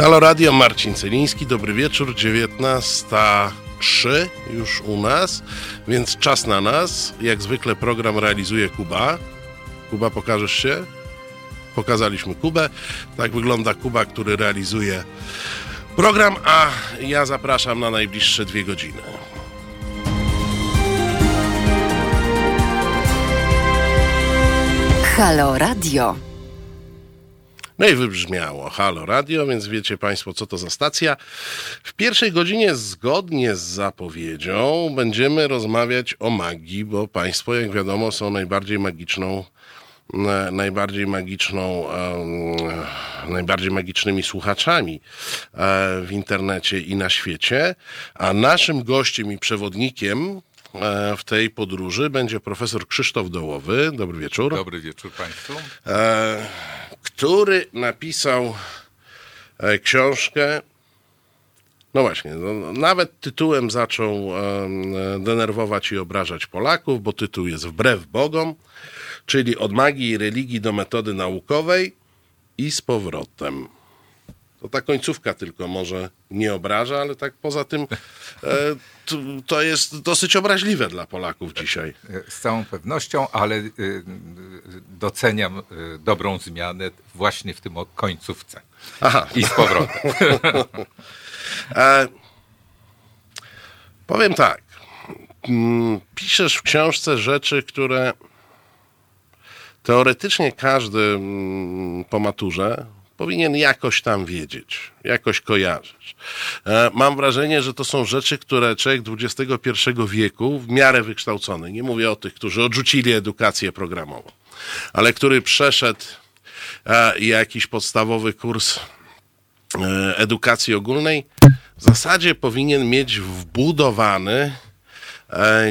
Halo Radio, Marcin Celiński, dobry wieczór, 19.03 już u nas, więc czas na nas. Jak zwykle program realizuje Kuba. Kuba, pokażesz się? Pokazaliśmy Kubę. Tak wygląda Kuba, który realizuje program, a ja zapraszam na najbliższe dwie godziny. Halo Radio. No i wybrzmiało Halo Radio, więc wiecie Państwo, co to za stacja. W pierwszej godzinie, zgodnie z zapowiedzią, będziemy rozmawiać o magii, bo Państwo, jak wiadomo, są najbardziej magiczną e, najbardziej magiczną, najbardziej magicznymi słuchaczami e, w internecie i na świecie. A naszym gościem i przewodnikiem e, w tej podróży będzie profesor Krzysztof Dołowy. Dobry wieczór. Dobry wieczór Państwu. Który napisał e, książkę. No właśnie, no, nawet tytułem zaczął e, denerwować i obrażać Polaków, bo tytuł jest Wbrew Bogom, czyli od magii i religii do metody naukowej i z powrotem. To ta końcówka tylko może nie obraża, ale tak poza tym e, to, jest dosyć obraźliwe dla Polaków dzisiaj. Z całą pewnością, ale y, doceniam y, dobrą zmianę właśnie w tym końcówce. Aha. I z powrotem. E, powiem tak. Mm, Piszesz w książce rzeczy, które teoretycznie każdy mm, po maturze powinien jakoś tam wiedzieć, jakoś kojarzyć. E, Mam wrażenie, że to są rzeczy, które człowiek XXI wieku, w miarę wykształcony, nie mówię o tych, którzy odrzucili edukację programową, ale który przeszedł e, jakiś podstawowy kurs e, edukacji ogólnej, w zasadzie powinien mieć wbudowany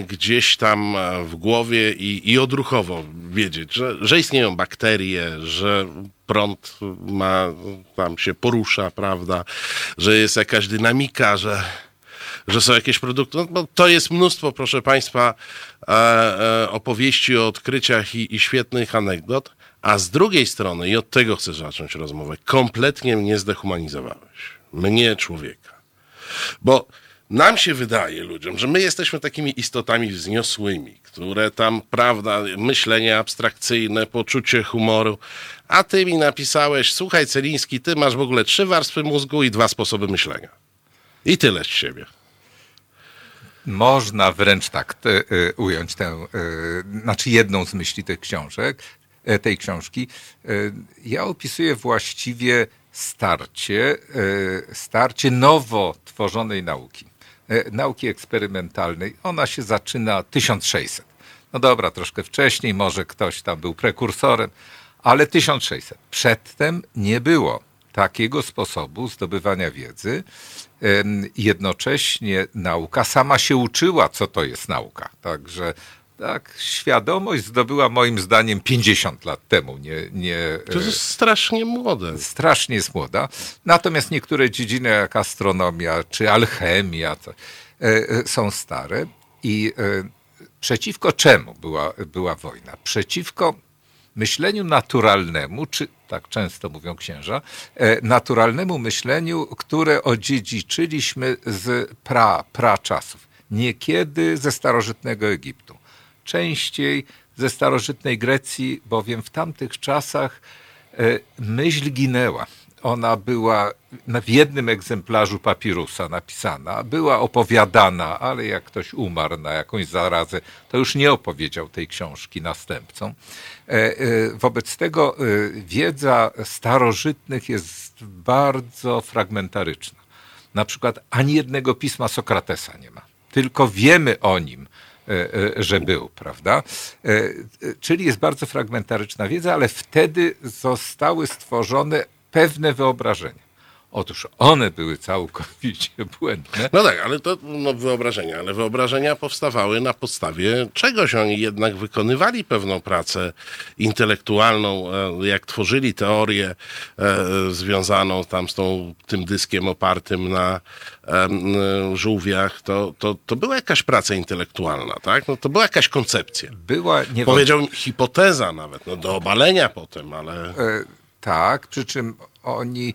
gdzieś tam e, w głowie i, i odruchowo wiedzieć, że, że istnieją bakterie, że prąd ma, tam się porusza, prawda, że jest jakaś dynamika, że, że są jakieś produkty. No, to jest mnóstwo, proszę Państwa, e, e, opowieści o odkryciach i, i świetnych anegdot, a z drugiej strony, i od tego chcę zacząć rozmowę, kompletnie mnie zdehumanizowałeś. Mnie, człowieka. Bo nam się wydaje, ludziom, że my jesteśmy takimi istotami wzniosłymi, które tam, prawda, myślenie abstrakcyjne, poczucie humoru, a ty mi napisałeś, słuchaj Celiński, ty masz w ogóle trzy warstwy mózgu i dwa sposoby myślenia. I tyle z siebie. Można wręcz tak te, y, ująć tę, y, znaczy jedną z myśli tych książek, e, tej książki. Ja opisuję właściwie starcie, starcie nowo tworzonej nauki. E, Nauki eksperymentalnej. Ona się zaczyna 1600. No dobra, troszkę wcześniej, może ktoś tam był prekursorem, ale 1600. Przedtem nie było takiego sposobu zdobywania wiedzy. Jednocześnie nauka sama się uczyła, co to jest nauka. Także tak, świadomość zdobyła moim zdaniem 50 lat temu. Nie, nie, To jest strasznie młode. strasznie jest młoda. Natomiast niektóre dziedziny jak astronomia czy alchemia to, e, e, są stare. I e, przeciwko czemu była, była wojna? Przeciwko myśleniu naturalnemu, czy tak często mówią księża, e, naturalnemu myśleniu, które odziedziczyliśmy z pra, pra czasów. Niekiedy ze starożytnego Egiptu. Częściej ze starożytnej Grecji, bowiem w tamtych czasach e, myśl ginęła. Ona była w jednym egzemplarzu papirusa napisana, była opowiadana, ale jak ktoś umarł na jakąś zarazę, to już nie opowiedział tej książki następcom. E, e, Wobec tego wiedza starożytnych jest bardzo fragmentaryczna. Na przykład ani jednego pisma Sokratesa nie ma, tylko wiemy o nim, że był, prawda? E, e, Czyli jest bardzo fragmentaryczna wiedza, ale wtedy zostały stworzone pewne wyobrażenia. Otóż one były całkowicie błędne. No tak, ale to no, wyobrażenia, ale wyobrażenia powstawały na podstawie czegoś. Oni jednak wykonywali pewną pracę intelektualną, e, jak tworzyli teorię e, związaną tam z tą, tym dyskiem opartym na e, żółwiach, to, to, to była jakaś praca intelektualna, tak? No, to była jakaś koncepcja. Była niewątpliwie Powiedziałbym hipoteza nawet, no, do obalenia potem, ale... E, Tak, przy czym oni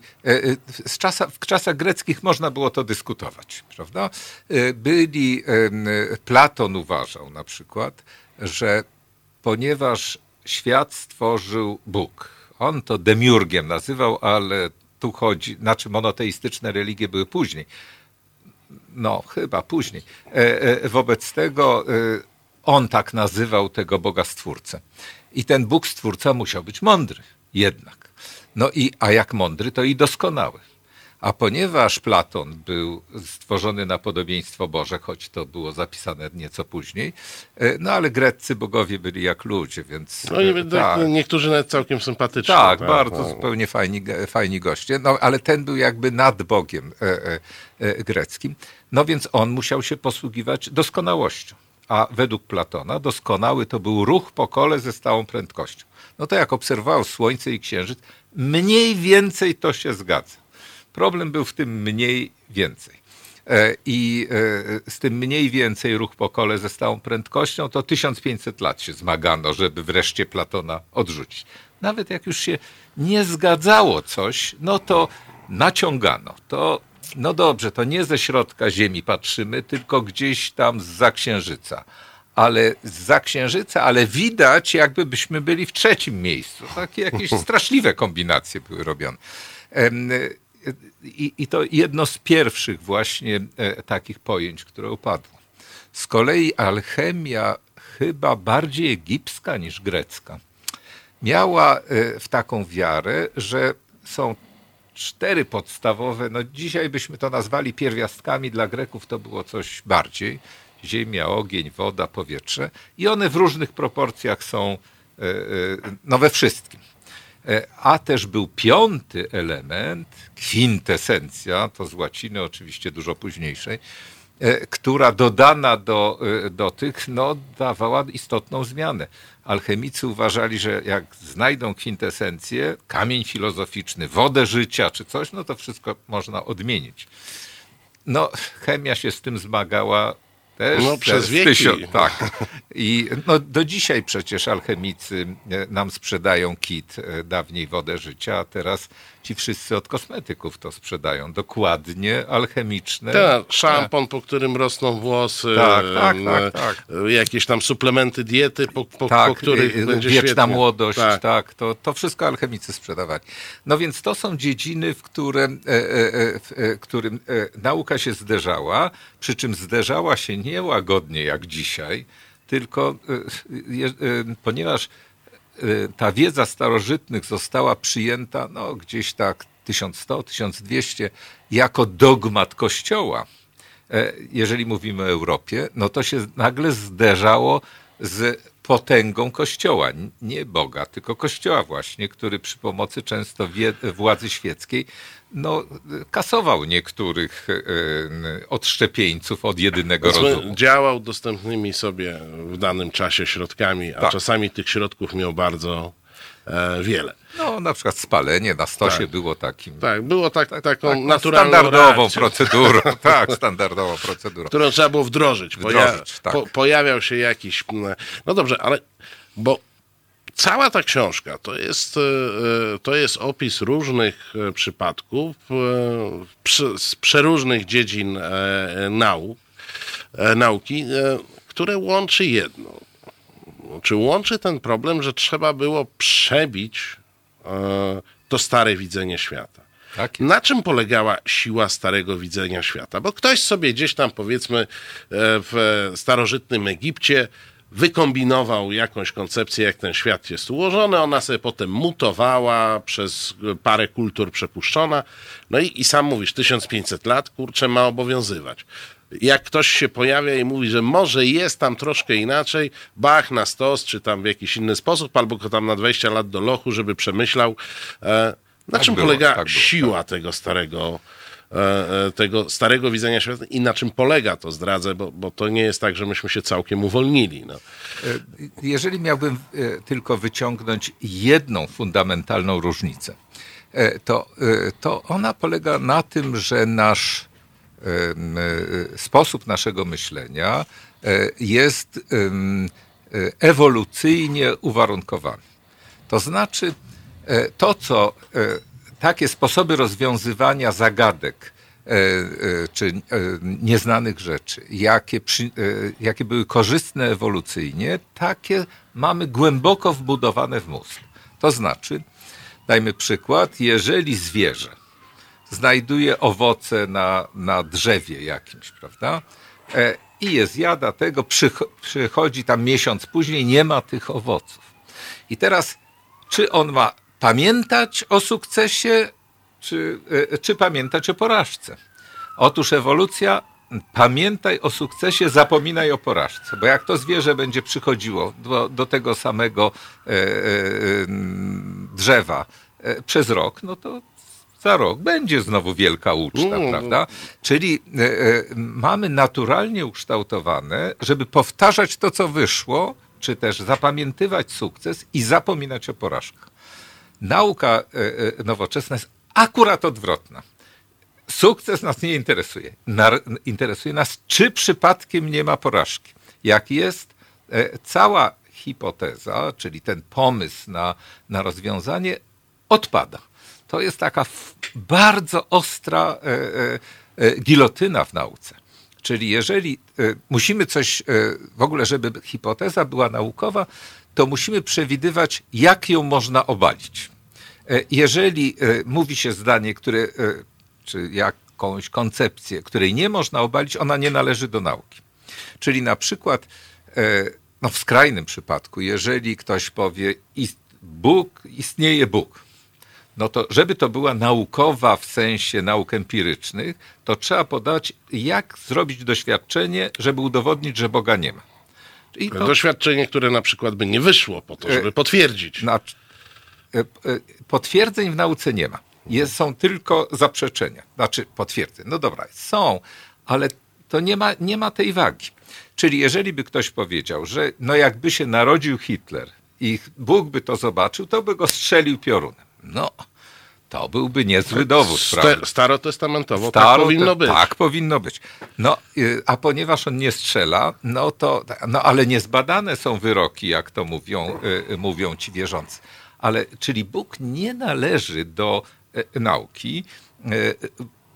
z czasa, w czasach greckich można było to dyskutować, prawda? Byli, Platon uważał na przykład, że ponieważ świat stworzył Bóg, on to demiurgiem nazywał, ale tu chodzi, znaczy monoteistyczne religie były później. No, chyba później. Wobec tego on tak nazywał tego Boga Stwórcę. I ten Bóg Stwórca musiał być mądry jednak. No i, a jak mądry, to i doskonały. A ponieważ Platon był stworzony na podobieństwo Boże, choć to było zapisane nieco później, e, no ale greccy bogowie byli jak ludzie, więc... No, nie, tak. Niektórzy nawet całkiem sympatyczni. Tak, tak bardzo no. zupełnie fajni, fajni goście, no ale ten był jakby nad Bogiem e, e, e, greckim, no więc on musiał się posługiwać doskonałością a według Platona doskonały to był ruch po kole ze stałą prędkością. No to jak obserwował Słońce i Księżyc, mniej więcej to się zgadza. Problem był w tym mniej więcej. E, I e, z tym mniej więcej ruch po kole ze stałą prędkością to 1500 lat się zmagano, żeby wreszcie Platona odrzucić. Nawet jak już się nie zgadzało coś, no to naciągano. To no dobrze, to nie ze środka Ziemi patrzymy, tylko gdzieś tam z księżyca. Ale z księżyca, ale widać, jakby byśmy byli w trzecim miejscu. Takie jakieś straszliwe kombinacje były robione. I, I, to jedno z pierwszych właśnie e, takich pojęć, które upadło. Z kolei alchemia chyba bardziej egipska niż grecka miała e, w taką wiarę, że są cztery podstawowe, no dzisiaj byśmy to nazwali pierwiastkami, dla Greków to było coś bardziej. Ziemia, ogień, woda, powietrze i one w różnych proporcjach są e, e, no we wszystkim. E, a też był piąty element, kwintesencja, to z łaciny oczywiście dużo późniejszej, która dodana do, do tych, no, dawała istotną zmianę alchemicy uważali, że jak znajdą kwintesencję, kamień filozoficzny, wodę życia czy coś, no to wszystko można odmienić. No, chemia się z tym zmagała też no, przez wieki. Tysiąc, tak. I no, do dzisiaj przecież alchemicy e, nam sprzedają kit, e, dawniej wodę życia, a teraz ci wszyscy od kosmetyków to sprzedają. Dokładnie alchemiczne. Tak, szampon, po którym rosną włosy. Tak, tak, tak, tak. Jakieś tam suplementy diety, po, po, tak, po których y, będzie wieczna świetnie. młodość, tak. tak, to, to wszystko alchemicy sprzedawali. No więc to są dziedziny, w które, e, e, w którym nauka się zderzała, przy czym zderzała się nie łagodnie jak dzisiaj, tylko ponieważ Y, ta wiedza starożytnych została przyjęta no, gdzieś tak 1100-1200 jako dogmat Kościoła. E, jeżeli mówimy o Europie, no to się nagle zderzało z potęgą Kościoła, nie Boga, tylko Kościoła właśnie, który przy pomocy często władzy świeckiej no, kasował niektórych e, odszczepieńców od jedynego rozumu. Działał dostępnymi sobie w danym czasie środkami, a tak. czasami tych środków miał bardzo e, wiele. No, na przykład spalenie na stosie tak. było takim. Tak, było tak, tak taką tak, naturalną Standardową reakcją. procedurą. tak, standardową procedurą. Którą trzeba było wdrożyć. wdrożyć tak. po, pojawiał się jakiś. No dobrze, ale. Bo cała ta książka to jest, e, e, to jest opis różnych e, przypadków z przeróżnych dziedzin nauk, nauki, które łączy jedno. Czy łączy ten problem, że trzeba było przebić to stare widzenie świata? Tak Na czym polegała siła starego widzenia świata? Bo ktoś sobie gdzieś tam, powiedzmy, w starożytnym Egipcie wykombinował jakąś koncepcję, jak ten świat jest ułożony, ona sobie potem mutowała, przez parę kultur przepuszczona, no i, i sam mówisz, 1500 lat, kurczę, ma obowiązywać. Jak ktoś się pojawia i mówi, że może jest tam troszkę inaczej, bach na stos, czy tam w jakiś inny sposób, albo go tam na 20 lat do lochu, żeby przemyślał. E, na tak czym było, polega tak siła tak. tego starego tego starego widzenia świata i na czym polega to zdradzę, bo, bo to nie jest tak, że myśmy się całkiem uwolnili. No. E, jeżeli miałbym tylko wyciągnąć jedną fundamentalną różnicę, to, to ona polega na tym, że nasz sposób naszego myślenia jest ewolucyjnie uwarunkowany. To znaczy, to co takie sposoby rozwiązywania zagadek e, e, czy nieznanych rzeczy, jakie, przy, jakie były korzystne ewolucyjnie, takie mamy głęboko wbudowane w mózg. To znaczy, dajmy przykład, jeżeli zwierzę znajduje owoce na, na drzewie jakimś, prawda? I je zjada tego, przychodzi tam miesiąc później, nie ma tych owoców. I teraz, czy on ma pamiętać o sukcesie, czy, e, czy pamiętać o porażce? Otóż ewolucja pamiętaj o sukcesie, zapominaj o porażce, bo jak to zwierzę będzie przychodziło do, do tego samego e, e, drzewa e, przez rok, no to za rok będzie znowu wielka uczta, mm. prawda? Czyli e, e, mamy naturalnie ukształtowane, żeby powtarzać to, co wyszło, czy też zapamiętywać sukces i zapominać o porażkach. Nauka e, e, nowoczesna jest akurat odwrotna. Sukces nas nie interesuje. interesuje nas, czy przypadkiem nie ma porażki. Jak jest e, cała hipoteza, czyli ten pomysł na, na rozwiązanie, odpada. To jest taka bardzo ostra gilotyna w nauce. Czyli jeżeli musimy coś, w ogóle, żeby hipoteza była naukowa, to musimy przewidywać, jak ją można obalić. Y, jeżeli mówi się zdanie, które, czy jakąś koncepcję, której nie można obalić, ona nie należy do nauki. Czyli na przykład, no w skrajnym przypadku, jeżeli ktoś powie, Bóg, istnieje Bóg, no to żeby to była naukowa w sensie nauk empirycznych, to trzeba podać, jak zrobić doświadczenie, żeby udowodnić, że Boga nie ma. To... Doświadczenie, które na przykład by nie wyszło po to, żeby e, potwierdzić. Na... E, e, potwierdzeń w nauce nie ma. Jest, są tylko zaprzeczenia. Znaczy potwierdzeń. No dobra, są, ale to nie ma, nie ma tej wagi. Czyli jeżeli by ktoś powiedział, że no jakby się narodził Hitler i Bóg by to zobaczył, to by go strzelił piorunem. No, to byłby niezły dowód, St prawda? Starotestamentowo Staro, tak powinno być. Tak powinno być. No, y, a ponieważ on nie strzela, no to, no ale niezbadane są wyroki, jak to mówią, y, y, mówią ci wierzący. Ale, czyli Bóg nie należy do nauki.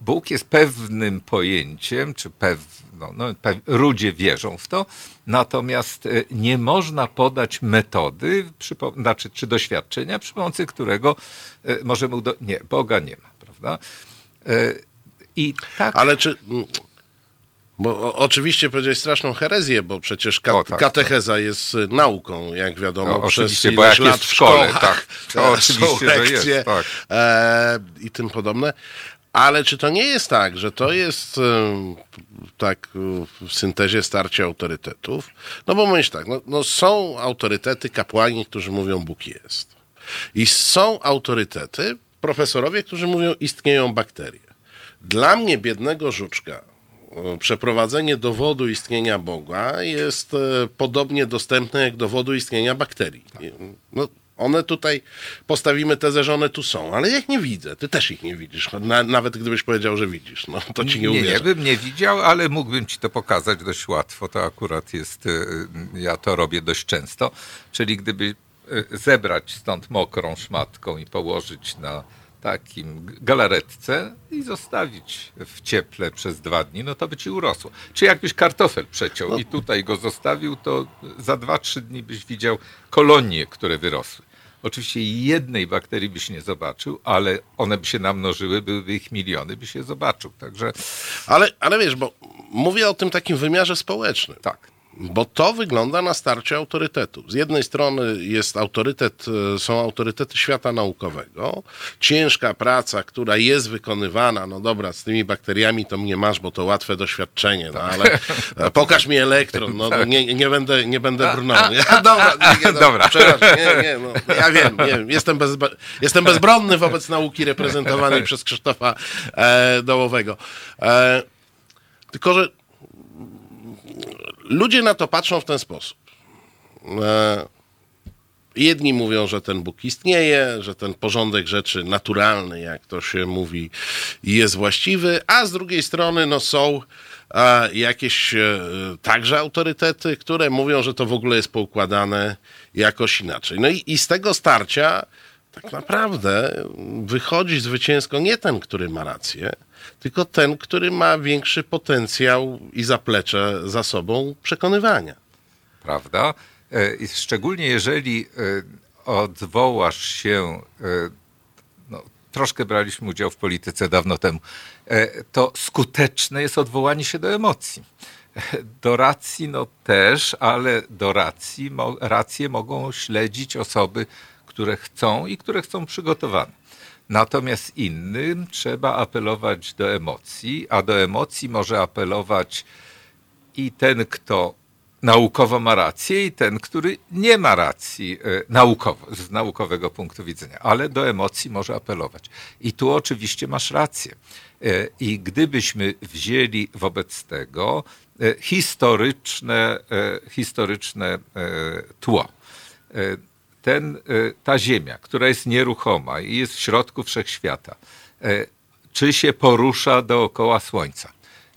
Bóg jest pewnym pojęciem, czy pew, no, no, ludzie wierzą w to, natomiast e, nie można podać metody, znaczy, czy doświadczenia, przy pomocy którego e, możemy udo- Nie, Boga nie ma, prawda? E, I tak... Ale czy... Bo oczywiście powiedziałeś straszną herezję, bo przecież ka- o, tak, katecheza tak. jest nauką, jak wiadomo, no, przez bo jak lat w szkole. Tak, to oczywiście, lekcje, że jest, tak. e, i tym podobne. Ale czy to nie jest tak, że to jest tak w syntezie starcia autorytetów? No bo myśl tak, no, no są autorytety, kapłani, którzy mówią Bóg jest. I są autorytety, profesorowie, którzy mówią istnieją bakterie. Dla mnie, biednego żuczka, przeprowadzenie dowodu istnienia Boga jest e, podobnie dostępne jak dowodu istnienia bakterii. No, one tutaj, postawimy tezę, że one tu są, ale ja ich nie widzę. Ty też ich nie widzisz. Na, nawet gdybyś powiedział, że widzisz, no to ci nie uwierzę. Nie, bym nie widział, ale mógłbym ci to pokazać dość łatwo. To akurat jest, y, ja to robię dość często. Czyli gdyby y, zebrać stąd mokrą szmatką i położyć na takim galaretce i zostawić w cieple przez dwa dni, no to by ci urosło. Czy jakbyś kartofel przeciął no. i tutaj go zostawił, to za dwa, trzy dni byś widział kolonie, które wyrosły. Oczywiście jednej bakterii byś nie zobaczył, ale one by się namnożyły, byłyby ich miliony, by się zobaczył. Także... Ale, ale wiesz, bo mówię o tym takim wymiarze społecznym. Tak. Bo to wygląda na starcie autorytetów. Z jednej strony jest autorytet, e, są autorytety świata naukowego, ciężka praca, która jest wykonywana, no dobra, z tymi bakteriami to mnie masz, bo to łatwe doświadczenie, no ale e, pokaż mi elektron, no, no nie, nie będę, nie będę brnął. Ja, dobra, nie, no, dobra. Przepraszam, nie, nie, no, ja wiem, nie wiem jestem, bez, jestem bezbronny wobec nauki reprezentowanej przez Krzysztofa e, Dołowego. E, tylko, że ludzie na to patrzą w ten sposób. E, jedni mówią, że ten Bóg istnieje, że ten porządek rzeczy naturalny, jak to się mówi, jest właściwy, a z drugiej strony no, są e, jakieś e, także autorytety, które mówią, że to w ogóle jest poukładane jakoś inaczej. No i, i z tego starcia tak naprawdę wychodzi zwycięsko nie ten, który ma rację, tylko ten, który ma większy potencjał i zaplecze za sobą przekonywania. Prawda? E, I szczególnie jeżeli e, odwołasz się, e, no, troszkę braliśmy udział w polityce dawno temu, to skuteczne jest odwołanie się do emocji. Do racji no też, ale do racji, rację mogą śledzić osoby, które chcą i które chcą przygotowane. Natomiast innym trzeba apelować do emocji, a do emocji może apelować i ten, kto naukowo ma rację, i ten, który nie ma racji e, naukowo, z naukowego punktu widzenia, ale do emocji może apelować. I tu oczywiście masz rację. E, I gdybyśmy wzięli wobec tego e, historyczne, historyczne tło, ten, e, ta Ziemia, która jest nieruchoma i jest w środku wszechświata, e, czy się porusza dookoła Słońca?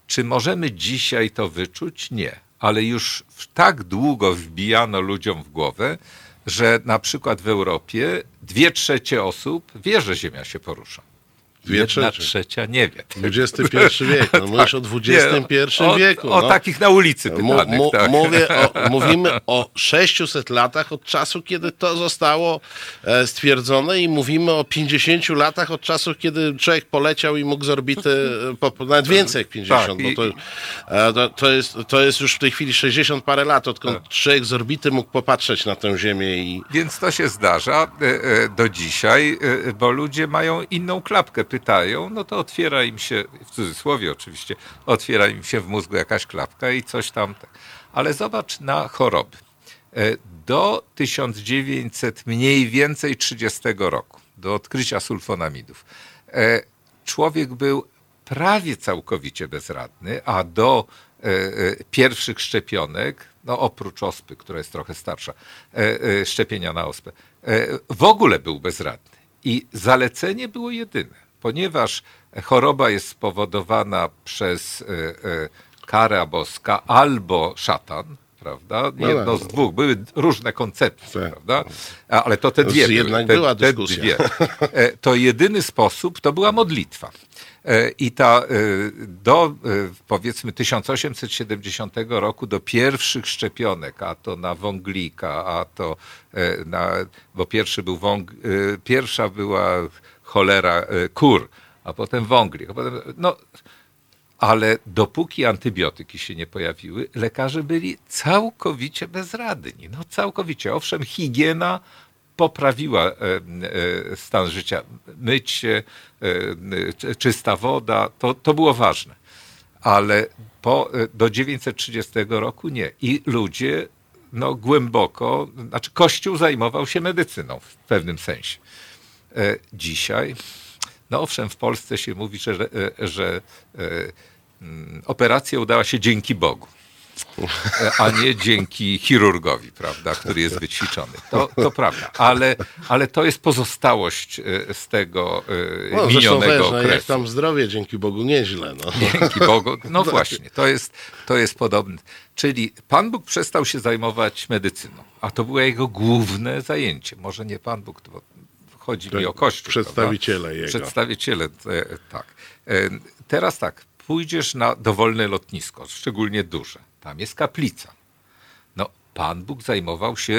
Czy możemy dzisiaj to wyczuć? Nie. Ale już tak długo wbijano ludziom w głowę, że na przykład w Europie dwie trzecie osób wie, że Ziemia się porusza. Dwie Jedna trzecie. trzecia nie wie. XXI wiek, no mówisz o XXI o, wieku. No. O takich na ulicy pytanych. Mu, tak. mówię o, mówimy o 600 latach od czasu, kiedy to zostało e, stwierdzone i mówimy o 50 latach od czasu, kiedy człowiek poleciał i mógł z orbity, e, po, nawet więcej jak 50, tak, bo to, e, to, to, jest, to jest już w tej chwili 60 parę lat, odkąd tak. człowiek z orbity mógł popatrzeć na tę Ziemię. I... Więc to się zdarza do dzisiaj, bo ludzie mają inną klapkę pytają, no to otwiera im się, w cudzysłowie oczywiście, otwiera im się w mózgu jakaś klapka i coś tam. Tak. Ale zobacz na choroby. E, do 1900 mniej więcej 30 roku, do odkrycia sulfonamidów, e, człowiek był prawie całkowicie bezradny, a do e, pierwszych szczepionek, no oprócz ospy, która jest trochę starsza, szczepienia na ospę, w ogóle był bezradny. I zalecenie było jedyne ponieważ choroba jest spowodowana przez e, e, karę boska albo szatan, prawda? No Jedno tak. z dwóch. Były różne koncepcje, tak. prawda? Ale to te dwie. Jednak były, była te, te dwie. E, to jedyny sposób to była modlitwa. I ta do powiedzmy 1870 roku do pierwszych szczepionek, a to na wąglika, a to na, bo pierwszy był wąg, pierwsza była cholera e, kur, a potem wągli. A potem, no, ale dopóki antybiotyki się nie pojawiły, lekarze byli całkowicie bezradni. No całkowicie. Owszem, higiena poprawiła e, e, stan życia. Myć się, czysta woda, to, to było ważne. Ale po, do 930 roku nie. I ludzie no, głęboko, znaczy Kościół zajmował się medycyną w pewnym sensie. E, dzisiaj, no owszem, w Polsce się mówi, że, e, że e, mm, operacja udała się dzięki Bogu a nie dzięki chirurgowi, prawda, który jest wyćwiczony. To, to prawda, ale, ale to jest pozostałość z tego no, minionego wiesz, no, Jak tam zdrowie, dzięki Bogu, nieźle. No. Dzięki Bogu, no właśnie, to jest, to jest podobne. Czyli Pan Bóg przestał się zajmować medycyną, a to było jego główne zajęcie. Może nie Pan Bóg, to chodzi mi o Kościół. Przedstawiciele prawda? jego. Przedstawiciele, e, tak. E, teraz tak, pójdziesz na dowolne lotnisko, szczególnie duże. Tam jest kaplica. No, Pan Bóg zajmował się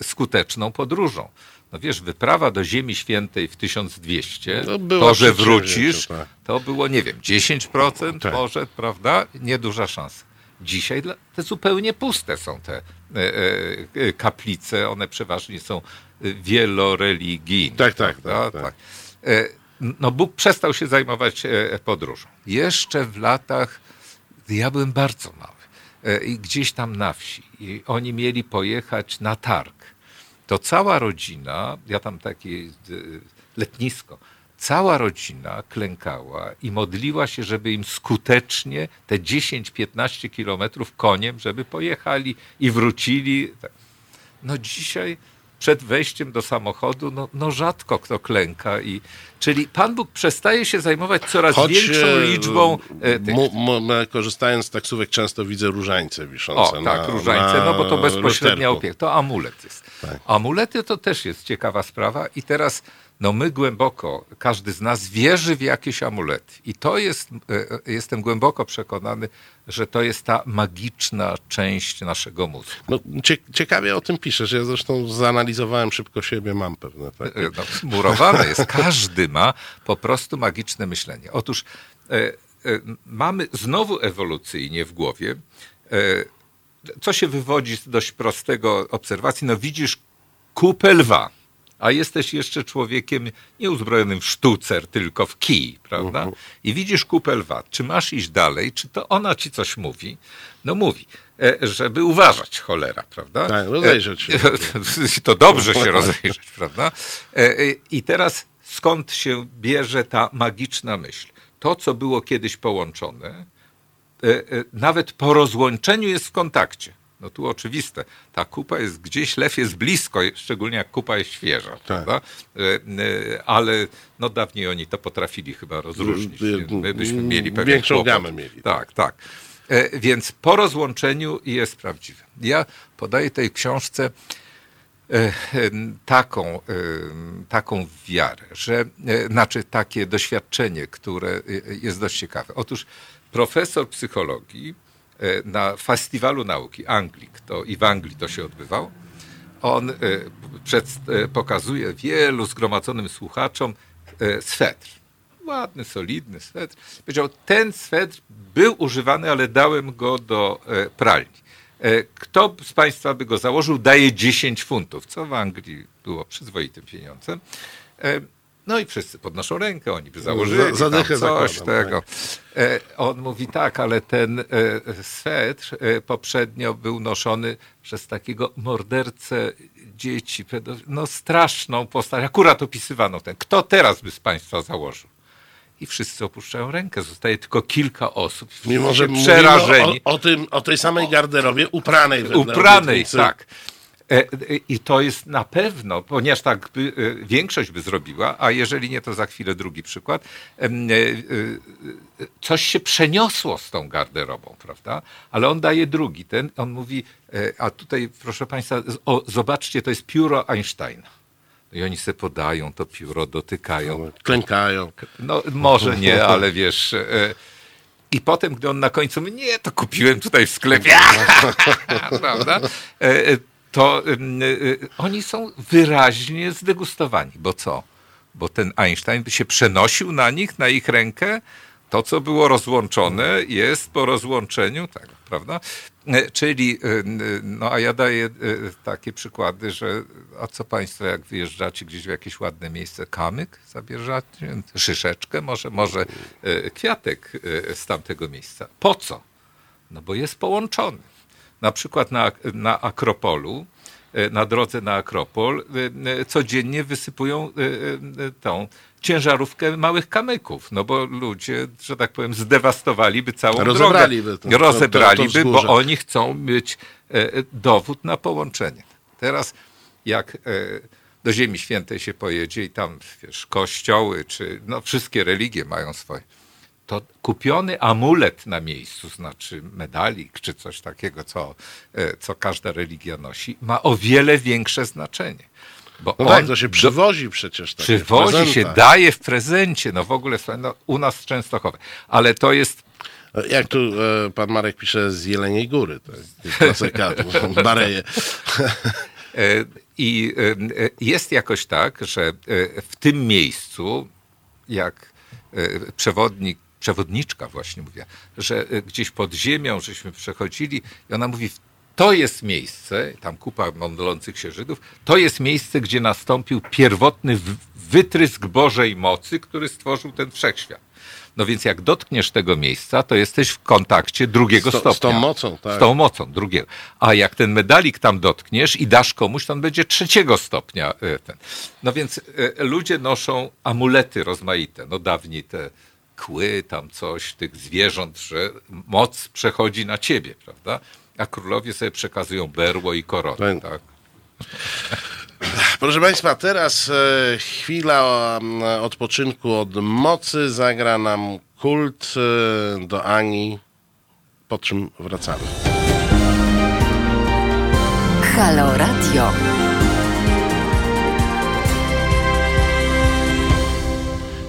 e, skuteczną podróżą. No wiesz, wyprawa do Ziemi Świętej w 1200, no to, że wrócisz, to, tak. to było, nie wiem, 10% tak. może, prawda? Nieduża szansa. Dzisiaj te zupełnie puste są te kaplice, one przeważnie są wieloreligijny. Tak, tak, tak, tak. E, no Bóg przestał się zajmować e, podróżą. Jeszcze w latach, ja byłem bardzo mały, e, i gdzieś tam na wsi, i oni mieli pojechać na targ. To cała rodzina, ja tam takie letnisko, cała rodzina klękała i modliła się, żeby im skutecznie te 10-15 kilometrów koniem, żeby pojechali i wrócili. No dzisiaj przed wejściem do samochodu, no, no rzadko kto klęka. I, czyli Pan Bóg przestaje się zajmować coraz Choć, większą e, liczbą e, tych. Korzystając z taksówek często widzę różańce wiszące O, na tak, różańce, no bo to na bezpośrednia lusterku. opieka. To amulet jest. Tak. Amulety to też jest ciekawa sprawa i teraz no my głęboko, każdy z nas wierzy w jakieś amulety. I to jest, e, jestem głęboko przekonany, że to jest ta magiczna część naszego mózgu. No, cie, ciekawie o tym piszesz. Ja zresztą zanalizowałem szybko siebie, mam pewne takie. E, no, murowane jest. Każdy ma po prostu magiczne myślenie. Otóż e, e, mamy znowu ewolucyjnie w głowie, e, co się wywodzi z dość prostego obserwacji. No widzisz kupę lwa, a jesteś jeszcze człowiekiem nieuzbrojonym w sztucer, tylko w kij, prawda? I widzisz kupę lwa. Czy masz iść dalej? Czy to ona ci coś mówi? No mówi, e, żeby uważać, cholera, prawda? Tak, rozejrzeć się. To dobrze się rozejrzeć, prawda? E, e, I teraz skąd się bierze ta magiczna myśl? To, co było kiedyś połączone, e, e, nawet po rozłączeniu jest w kontakcie. No tu oczywiste. Ta kupa jest gdzieś, lew jest blisko, szczególnie jak kupa jest świeża, prawda? E, e, Ale no dawniej oni to potrafili chyba rozróżnić. My byśmy mieli pewien Większą kłopot. gamę mieli. Tak, tak. E, Więc po rozłączeniu jest prawdziwe. Ja podaję tej książce taką, taką wiarę, że, znaczy takie doświadczenie, które jest dość ciekawe. Otóż profesor psychologii na Festiwalu Nauki Anglik, to i w Anglii to się odbywał, on e, przed, e, pokazuje wielu zgromadzonym słuchaczom e, swetr. Ładny, solidny swetr. Powiedział, ten swetr był używany, ale dałem go do e, pralni. E, Kto z Państwa by go założył, daje 10 funtów, co w Anglii było przyzwoitym pieniądzem. No i wszyscy podnoszą rękę, oni by założyli Za- tam coś zakładam, tego. E, On mówi tak, ale ten e, swetr e, poprzednio był noszony przez takiego mordercę dzieci, no straszną postać. Akurat opisywano ten. Kto teraz by z Państwa założył? I wszyscy opuszczają rękę. Zostaje tylko kilka osób. Mimo, że przerażeni. o, o, tym, o tej samej garderobie upranej. Upranej, tak. E, e, I to jest na pewno, ponieważ tak by, e, większość by zrobiła, a jeżeli nie, to za chwilę drugi przykład. Coś się przeniosło z tą garderobą, prawda? Ale on daje drugi. Ten, on mówi, a tutaj, proszę Państwa, o, zobaczcie, to jest pióro Einsteina. I oni sobie podają to pióro, dotykają. Klękają. No może nie, ale wiesz. I potem, gdy on na końcu mówi, nie, to kupiłem tutaj w sklepie, prawda? To e, e, oni są wyraźnie zdegustowani. Bo co? Bo ten Einstein by się przenosił na nich, na ich rękę. To, co było rozłączone, jest po rozłączeniu, tak, prawda? E, Czyli, no a ja daję takie przykłady, że a co państwo, jak wyjeżdżacie gdzieś w jakieś ładne miejsce, kamyk zabierzacie, szyszeczkę, może, może kwiatek z tamtego miejsca. Po co? No bo jest połączony. Na przykład na, na Akropolu, e, na drodze na Akropol, e, e, codziennie wysypują tą ciężarówkę małych kamyków, no bo ludzie, że tak powiem, zdewastowaliby całą Rozebraliby drogę. to- to- to- Rozebraliby, to bo oni chcą mieć dowód na połączenie. Teraz jak do Ziemi Świętej się pojedzie i tam, wiesz, kościoły, czy no wszystkie religie mają swoje, to kupiony amulet na miejscu, znaczy medalik czy coś takiego, co, e, co każda religia nosi, ma o wiele większe znaczenie. Bo No on tak, to się przywozi przecież. takie przywozi się, daje w prezencie, no w ogóle no, u nas w Częstochowie. Ale to jest Jak tu e, pan Marek pisze z Jeleniej Góry, to jest klasyka, bareje. E, I e, jest jakoś tak, że e, w tym miejscu, jak e, przewodnik, przewodniczka właśnie mówiła, że e, gdzieś pod ziemią żeśmy przechodzili i ona mówi, to jest miejsce, tam kupa mądlących się Żydów, to jest miejsce, gdzie nastąpił pierwotny wytrysk Bożej mocy, który stworzył ten wszechświat. No więc jak dotkniesz tego miejsca, to jesteś w kontakcie drugiego Z to- z stopnia. tą mocą, tak. Z tą mocą drugiego. A jak ten medalik tam dotkniesz i dasz komuś, to on będzie trzeciego stopnia. e, Ten. No więc e, ludzie noszą amulety rozmaite. No dawniej te kły, tam coś, tych zwierząt, że moc przechodzi na ciebie, prawda? A królowie sobie przekazują berło i koronę, Tak. tak? Proszę Państwa, teraz e, chwila odpoczynku od mocy. Zagra nam kult e, do Ani, po czym wracamy. Halo Radio.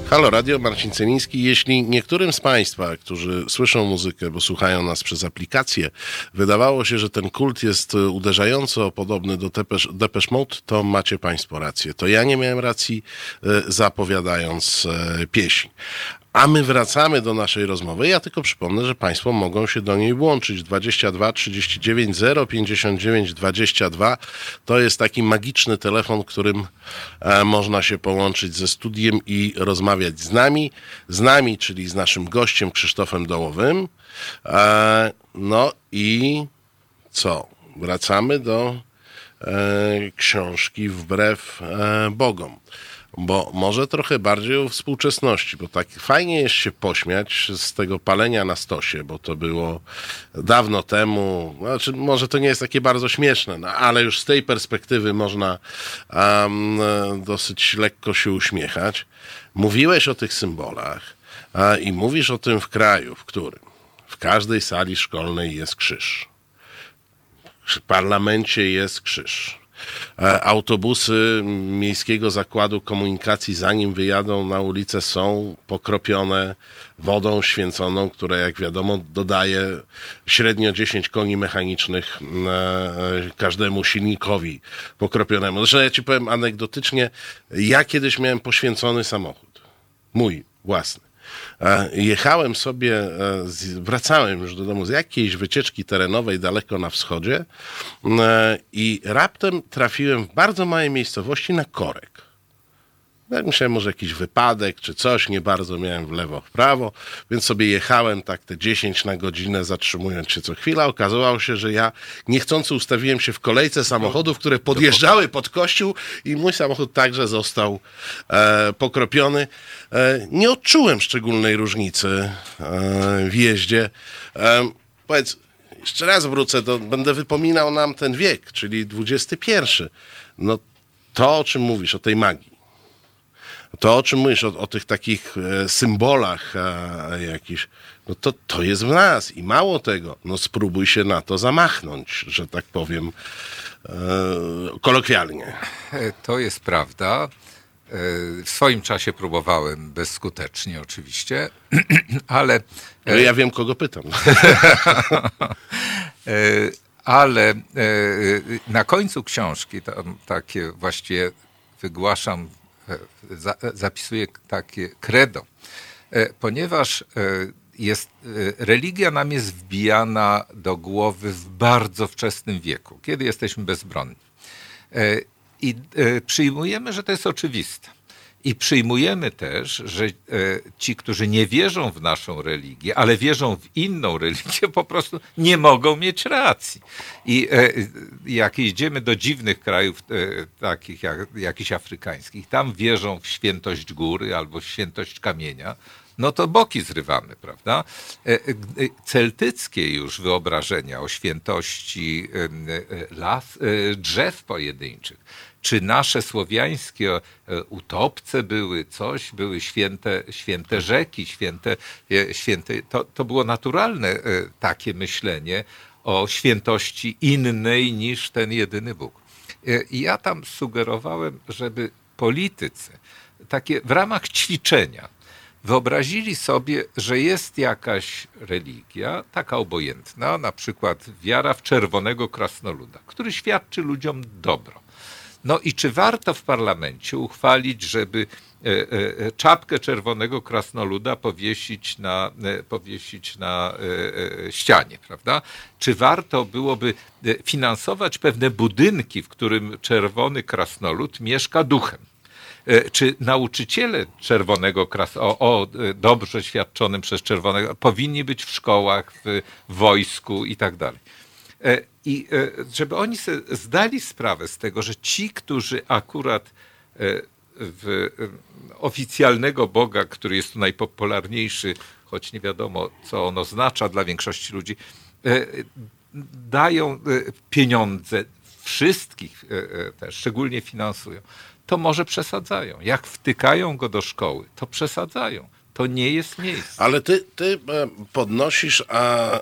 Halo Radio, Marcin Celiński. Jeśli niektórym z Państwa, którzy słyszą muzykę, bo słuchają nas przez aplikację, wydawało się, że ten kult jest uderzająco podobny do Depeche, Depeche Mode, to macie Państwo rację. To ja nie miałem racji, e, zapowiadając e, pieśń. A my wracamy do naszej rozmowy. Ja tylko przypomnę, że Państwo mogą się do niej włączyć. 22 39 059 22 to jest taki magiczny telefon, którym e, można się połączyć ze studiem i rozmawiać z nami. Z nami, czyli z naszym gościem Krzysztofem Dołowym. E, no i co? Wracamy do e, książki Wbrew Bogom bo może trochę bardziej o współczesności, bo tak fajnie jest się pośmiać z tego palenia na stosie, bo to było dawno temu, znaczy może to nie jest takie bardzo śmieszne, no, ale już z tej perspektywy można um, dosyć lekko się uśmiechać. Mówiłeś o tych symbolach a, i mówisz o tym w kraju, w którym w każdej sali szkolnej jest krzyż. W parlamencie jest krzyż autobusy Miejskiego Zakładu Komunikacji, zanim wyjadą na ulicę, są pokropione wodą święconą, która, jak wiadomo, dodaje średnio 10 koni mechanicznych e, każdemu silnikowi pokropionemu. Zresztą ja ci powiem anegdotycznie, ja kiedyś miałem poświęcony samochód. Mój własny. Jechałem sobie, e, wracałem już do domu z jakiejś wycieczki terenowej daleko na wschodzie e, i raptem trafiłem w bardzo małej miejscowości na korek. Jak myślałem, może jakiś wypadek czy coś, nie bardzo miałem w lewo, w prawo, więc sobie jechałem tak te 10 na godzinę, zatrzymując się co chwila. Okazało się, że ja niechcący ustawiłem się w kolejce samochodów, które podjeżdżały pod kościół i mój samochód także został e, pokropiony. E, nie odczułem szczególnej różnicy e, w jeździe. E, powiedz, jeszcze raz wrócę, to będę wypominał nam ten wiek, czyli XXI. No to, o czym mówisz, o tej magii to, o czym mówisz, o, o tych takich e, symbolach jakichś, no to, to jest w nas i mało tego, no spróbuj się na to zamachnąć, że tak powiem e, kolokwialnie. E, to jest prawda. E, w swoim czasie próbowałem bezskutecznie oczywiście, ale... Ja wiem, kogo pytam. ale na końcu książki, tam takie właściwie wygłaszam za, zapisuję takie credo, e, ponieważ e, jest, e, religia nam jest wbijana do głowy w bardzo wczesnym wieku, kiedy jesteśmy bezbronni. I przyjmujemy, że to jest oczywiste. I przyjmujemy też, że e, ci, którzy nie wierzą w naszą religię, ale wierzą w inną religię, po prostu nie mogą mieć racji. I e, jak jedziemy do dziwnych krajów, e, takich jak jakichś afrykańskich, tam wierzą w świętość góry albo w świętość kamienia, no to boki zrywamy, prawda? Celtyckie już wyobrażenia o świętości las, drzew pojedynczych czy nasze słowiańskie e, utopce były coś, były święte, święte rzeki, święte, e, święte to, to było naturalne e, takie myślenie o świętości innej niż ten jedyny Bóg. Ja tam sugerowałem, żeby politycy takie w ramach ćwiczenia wyobrazili sobie, że jest jakaś religia, taka obojętna, na przykład wiara w czerwonego krasnoluda, który świadczy ludziom dobro. No i czy warto w parlamencie uchwalić, żeby e, e, czapkę czerwonego krasnoluda powiesić na, e, powiesić na ścianie, prawda? Czy warto byłoby finansować pewne budynki, w którym czerwony krasnolud mieszka duchem? Czy nauczyciele czerwonego kras o, o, dobrze świadczonym przez czerwonego powinni być w szkołach, w wojsku i tak dalej? I e, żeby oni sobie zdali sprawę z tego, że ci, którzy akurat e, w e, oficjalnego Boga, który jest tu najpopularniejszy, choć nie wiadomo, co on oznacza dla większości ludzi, dają pieniądze wszystkich też szczególnie finansują, to może przesadzają. Jak wtykają go do szkoły, to przesadzają. To nie jest miejsce. Ale ty, ty podnosisz a,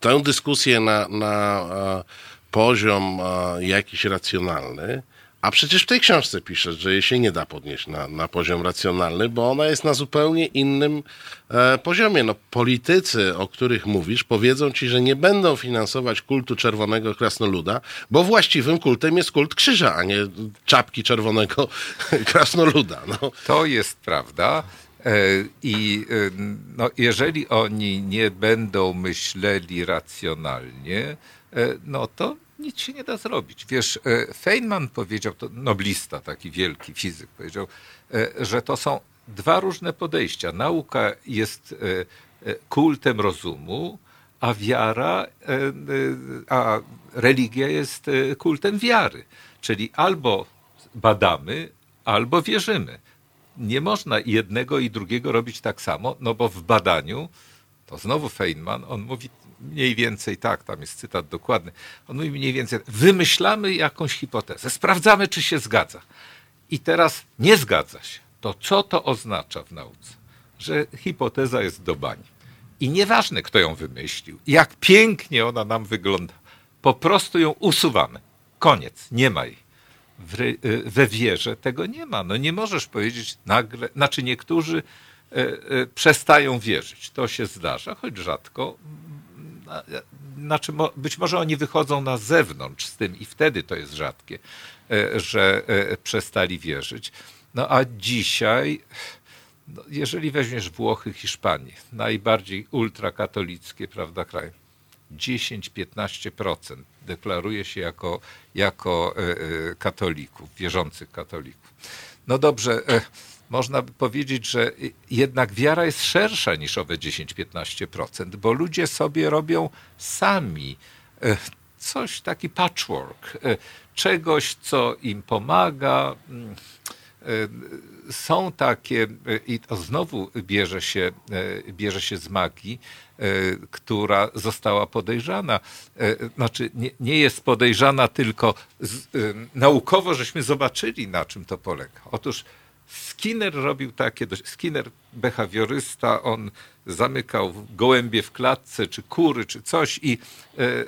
tę dyskusję na, na a, poziom a, jakiś racjonalny, a przecież w tej książce piszesz, że jej się nie da podnieść na, na poziom racjonalny, bo ona jest na zupełnie innym e, poziomie. No, politycy, o których mówisz, powiedzą ci, że nie będą finansować kultu czerwonego krasnoluda, bo właściwym kultem jest kult krzyża, a nie czapki czerwonego krasnoluda. No. To jest prawda. E, I e, no, jeżeli oni nie będą myśleli racjonalnie, e, no to nic się nie da zrobić. Wiesz, Feynman powiedział, to noblista, taki wielki fizyk, powiedział, że to są dwa różne podejścia. Nauka jest kultem rozumu, a wiara, a religia jest kultem wiary. Czyli albo badamy, albo wierzymy nie można jednego i drugiego robić tak samo, no bo w badaniu, to znowu Feynman, on mówi mniej więcej tak, tam jest cytat dokładny, on mówi mniej więcej, wymyślamy jakąś hipotezę, sprawdzamy, czy się zgadza. I teraz nie zgadza się. To co to oznacza w nauce? Że hipoteza jest do bani. I nieważne, kto ją wymyślił, jak pięknie ona nam wygląda, po prostu ją usuwamy. Koniec, nie ma jej y, we wierze tego nie ma. No nie możesz powiedzieć nagle, znaczy niektórzy e, e, przestają wierzyć. To się zdarza, choć rzadko. Znaczy, być może oni wychodzą na zewnątrz z tym i wtedy to jest rzadkie, że przestali wierzyć. No a dzisiaj, no, jeżeli weźmiesz Włochy, Hiszpanię, najbardziej ultrakatolickie, prawda, kraj, 10-15% deklaruje się jako, jako e, e, katolików, wierzących katolików. No dobrze, e, można by powiedzieć, że jednak wiara jest szersza niż owe 10-15%, bo ludzie sobie robią sami coś, taki patchwork, czegoś, co im pomaga. Mm, są takie, i to znowu bierze się, bierze się z magii, E, która została podejrzana. E, znaczy, nie, nie jest podejrzana tylko z, e, naukowo, żeśmy zobaczyli, na czym to polega. Otóż Skinner robił takie, Skinner behawiorysta, on zamykał gołębie w klatce, czy kury, czy coś i e, e,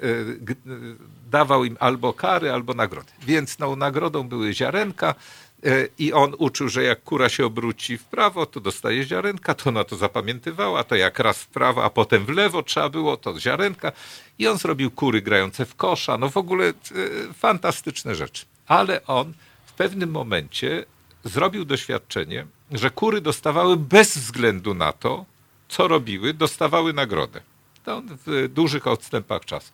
dawał im albo kary, albo nagrody. Więc no, nagrodą były ziarenka, E, I on uczył, że jak kura się obróci w prawo, to dostaje ziarenka, to ona to zapamiętywała, to jak raz w prawo, a potem w lewo trzeba było, to ziarenka. I on zrobił kury grające w kosza, no w ogóle e, fantastyczne rzeczy. Ale on w pewnym momencie zrobił doświadczenie, że kury dostawały bez względu na to, co robiły, dostawały nagrodę. To w dużych odstępach czasu.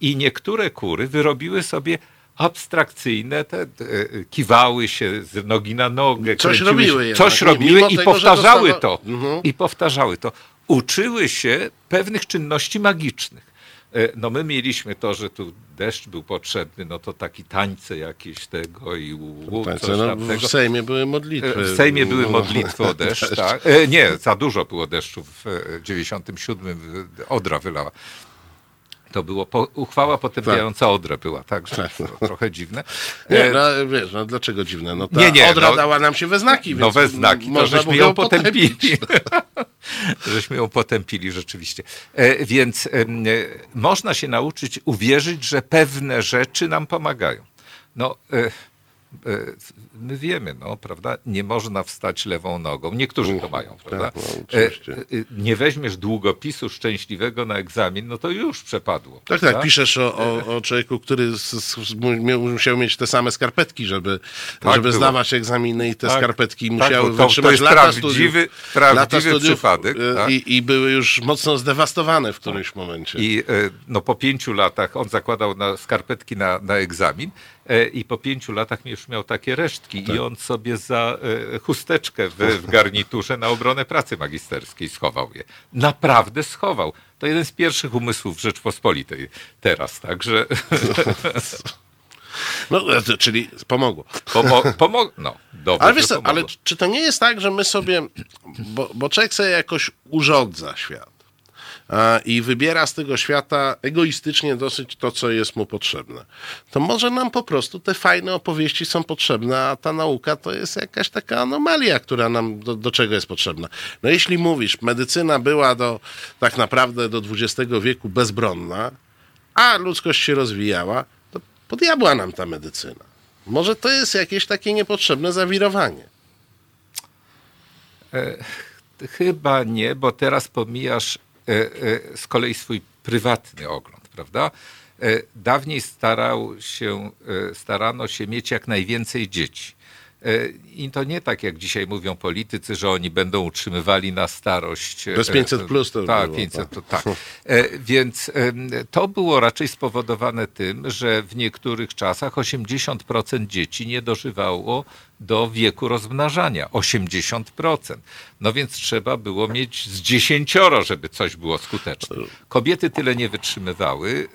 I niektóre kury wyrobiły sobie abstrakcyjne, te, te, kiwały się z nogi na nogę. Coś robiły. Się, coś robiły i tego, powtarzały dostawa... to. Mhm. I powtarzały to. Uczyły się pewnych czynności magicznych. E, no my mieliśmy to, że tu deszcz był potrzebny, no to taki tańce jakieś tego i łup, tańce, no, W Sejmie były modlitwy. E, w Sejmie były modlitwy o deszcz, tak. E, nie, za dużo było deszczu w 97. Odra wylała. To było po, uchwała potępiająca tak. Odrę była, także tak. trochę dziwne. Nie, no, wiesz, no dlaczego dziwne? No ta nie, nie, Odra no, dała nam się we znaki, No we znaki, to żeśmy ją potępili. żeśmy ją potępili rzeczywiście. E, więc e, można się nauczyć uwierzyć, że pewne rzeczy nam pomagają. No, e, E, my wiemy, no, prawda, nie można wstać lewą nogą. Niektórzy to mają, tak, prawda? No, e, e, nie weźmiesz długopisu szczęśliwego na egzamin, no to już przepadło. Tak, tak prawda? tak, piszesz o, o, o człowieku, który z, z, musiał mieć te same skarpetki, żeby, tak żeby zdawać egzaminy i te tak, skarpetki tak, musiały to, wytrzymać to lata prawdziwy, studiów, prawdziwy lata studiów przypadek. Tak? I, I były już mocno zdewastowane w którymś momencie. I no, po pięciu latach on zakładał na skarpetki na, na egzamin, E, i po pięciu latach już miał takie resztki tak. i on sobie za e, chusteczkę w, w garniturze na obronę pracy magisterskiej schował je. Naprawdę schował. To jeden z pierwszych umysłów Rzeczpospolitej teraz, także... No, czyli pomogło. Pomo pomog no, dobrze, ale, wiesz co, ale czy to nie jest tak, że my sobie, bo, bo człowiek sobie jakoś urządza świat, i wybiera z tego świata egoistycznie dosyć to, co jest mu potrzebne. To może nam po prostu te fajne opowieści są potrzebne, a ta nauka to jest jakaś taka anomalia, która nam do, do czego jest potrzebna. No jeśli mówisz, medycyna była do, tak naprawdę do XX wieku bezbronna, a ludzkość się rozwijała, to po diabła nam ta medycyna. Może to jest jakieś takie niepotrzebne zawirowanie. Chyba nie, bo teraz pomijasz e, e, z kolei swój prywatny ogląd, prawda? E, Dawniej starał się, e, starano się mieć jak najwięcej dzieci. E, I to nie tak, jak dzisiaj mówią politycy, że oni będą utrzymywali na starość. e, Bez 500 plus to Tak, było, 500 tak. to tak. E, Więc to było raczej spowodowane tym, że w niektórych czasach 80% dzieci nie dożywało do wieku rozmnażania. 80%. No więc trzeba było mieć z dziesięcioro, żeby coś było skuteczne. Kobiety tyle nie wytrzymywały.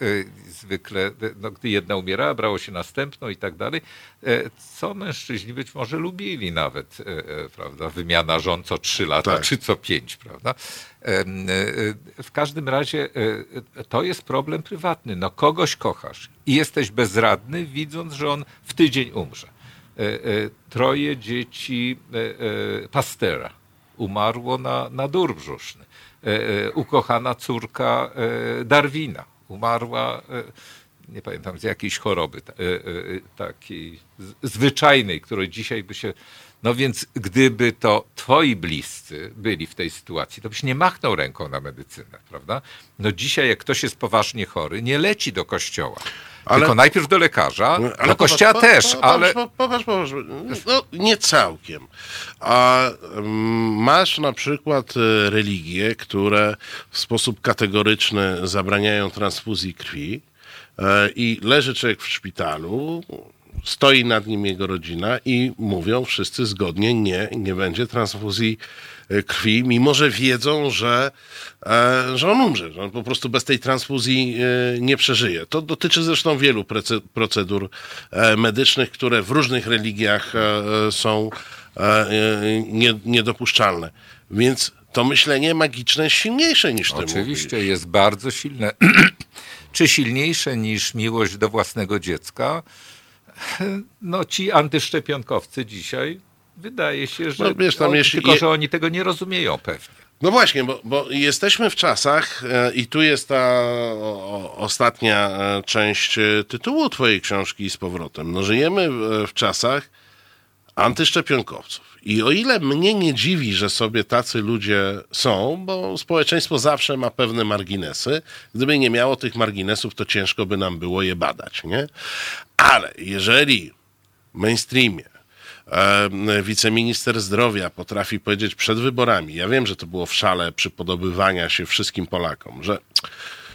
Zwykle, e, no, gdy jedna umierała, brało się następną i tak dalej. E, Co mężczyźni być może lubili nawet, e, prawda? Wymiana żon co trzy lata, Tak. czy co pięć, prawda? W każdym razie to jest problem prywatny. No kogoś kochasz i jesteś bezradny, widząc, że on w tydzień umrze. Troje dzieci Pastera umarło na, na dur brzuszny. Ukochana córka Darwina umarła, e, nie pamiętam, z jakiejś choroby e, e, takiej zwyczajnej, której dzisiaj by się... No więc gdyby to twoi bliscy byli w tej sytuacji, to byś nie machnął ręką na medycynę, prawda? No dzisiaj jak ktoś jest poważnie chory, nie leci do kościoła. Ale- Tylko najpierw do lekarza, do popatrz, kościoła po- też, po- ale... Popatrz, popatrz. No, nie całkiem. A mm, masz na przykład e, religie, które w sposób kategoryczny zabraniają transfuzji krwi e, i leży człowiek w szpitalu, stoi nad nim jego rodzina i mówią wszyscy zgodnie, nie, nie będzie transfuzji e, krwi, mimo że wiedzą, że, e, że on umrze, że on po prostu bez tej transfuzji e, nie przeżyje. To dotyczy zresztą wielu procedur medycznych, które w różnych religiach są nie, niedopuszczalne. Więc to myślenie magiczne jest silniejsze niż ty Oczywiście mówisz. jest bardzo silne. Czy silniejsze niż miłość do własnego dziecka? No ci antyszczepionkowcy dzisiaj wydaje się, że No, wiesz, tam jeśli- tylko, że oni tego nie rozumieją pewnie. No właśnie, bo, bo jesteśmy w czasach e, i tu jest ta ostatnia e, część e, tytułu twojej książki z powrotem. No żyjemy w czasach antyszczepionkowców. I o ile mnie nie dziwi, że sobie tacy ludzie są, bo społeczeństwo zawsze ma pewne marginesy. Gdyby nie miało tych marginesów, to ciężko by nam było je badać, nie? Ale jeżeli w mainstreamie wiceminister zdrowia potrafi powiedzieć przed wyborami, ja wiem, że to było w szale przypodobywania się wszystkim Polakom, że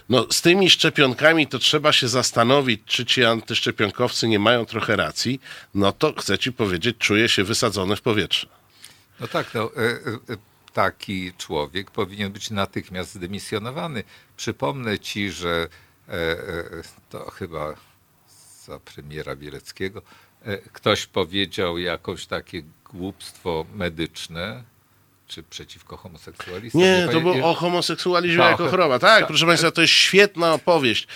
no, z tymi szczepionkami to trzeba się zastanowić, czy ci antyszczepionkowcy nie mają trochę racji, no to chcę ci powiedzieć, czuję się wysadzony w powietrze. No tak, no, e, e, taki człowiek powinien być natychmiast zdymisjonowany. Przypomnę ci, że e, to chyba za premiera Bieleckiego ktoś powiedział jakąś takie głupstwo medyczne, czy przeciwko homoseksualistom. Nie, to pamię- było o homoseksualizmie Tak, jako choroba. Tak, proszę Państwa, to jest świetna opowieść.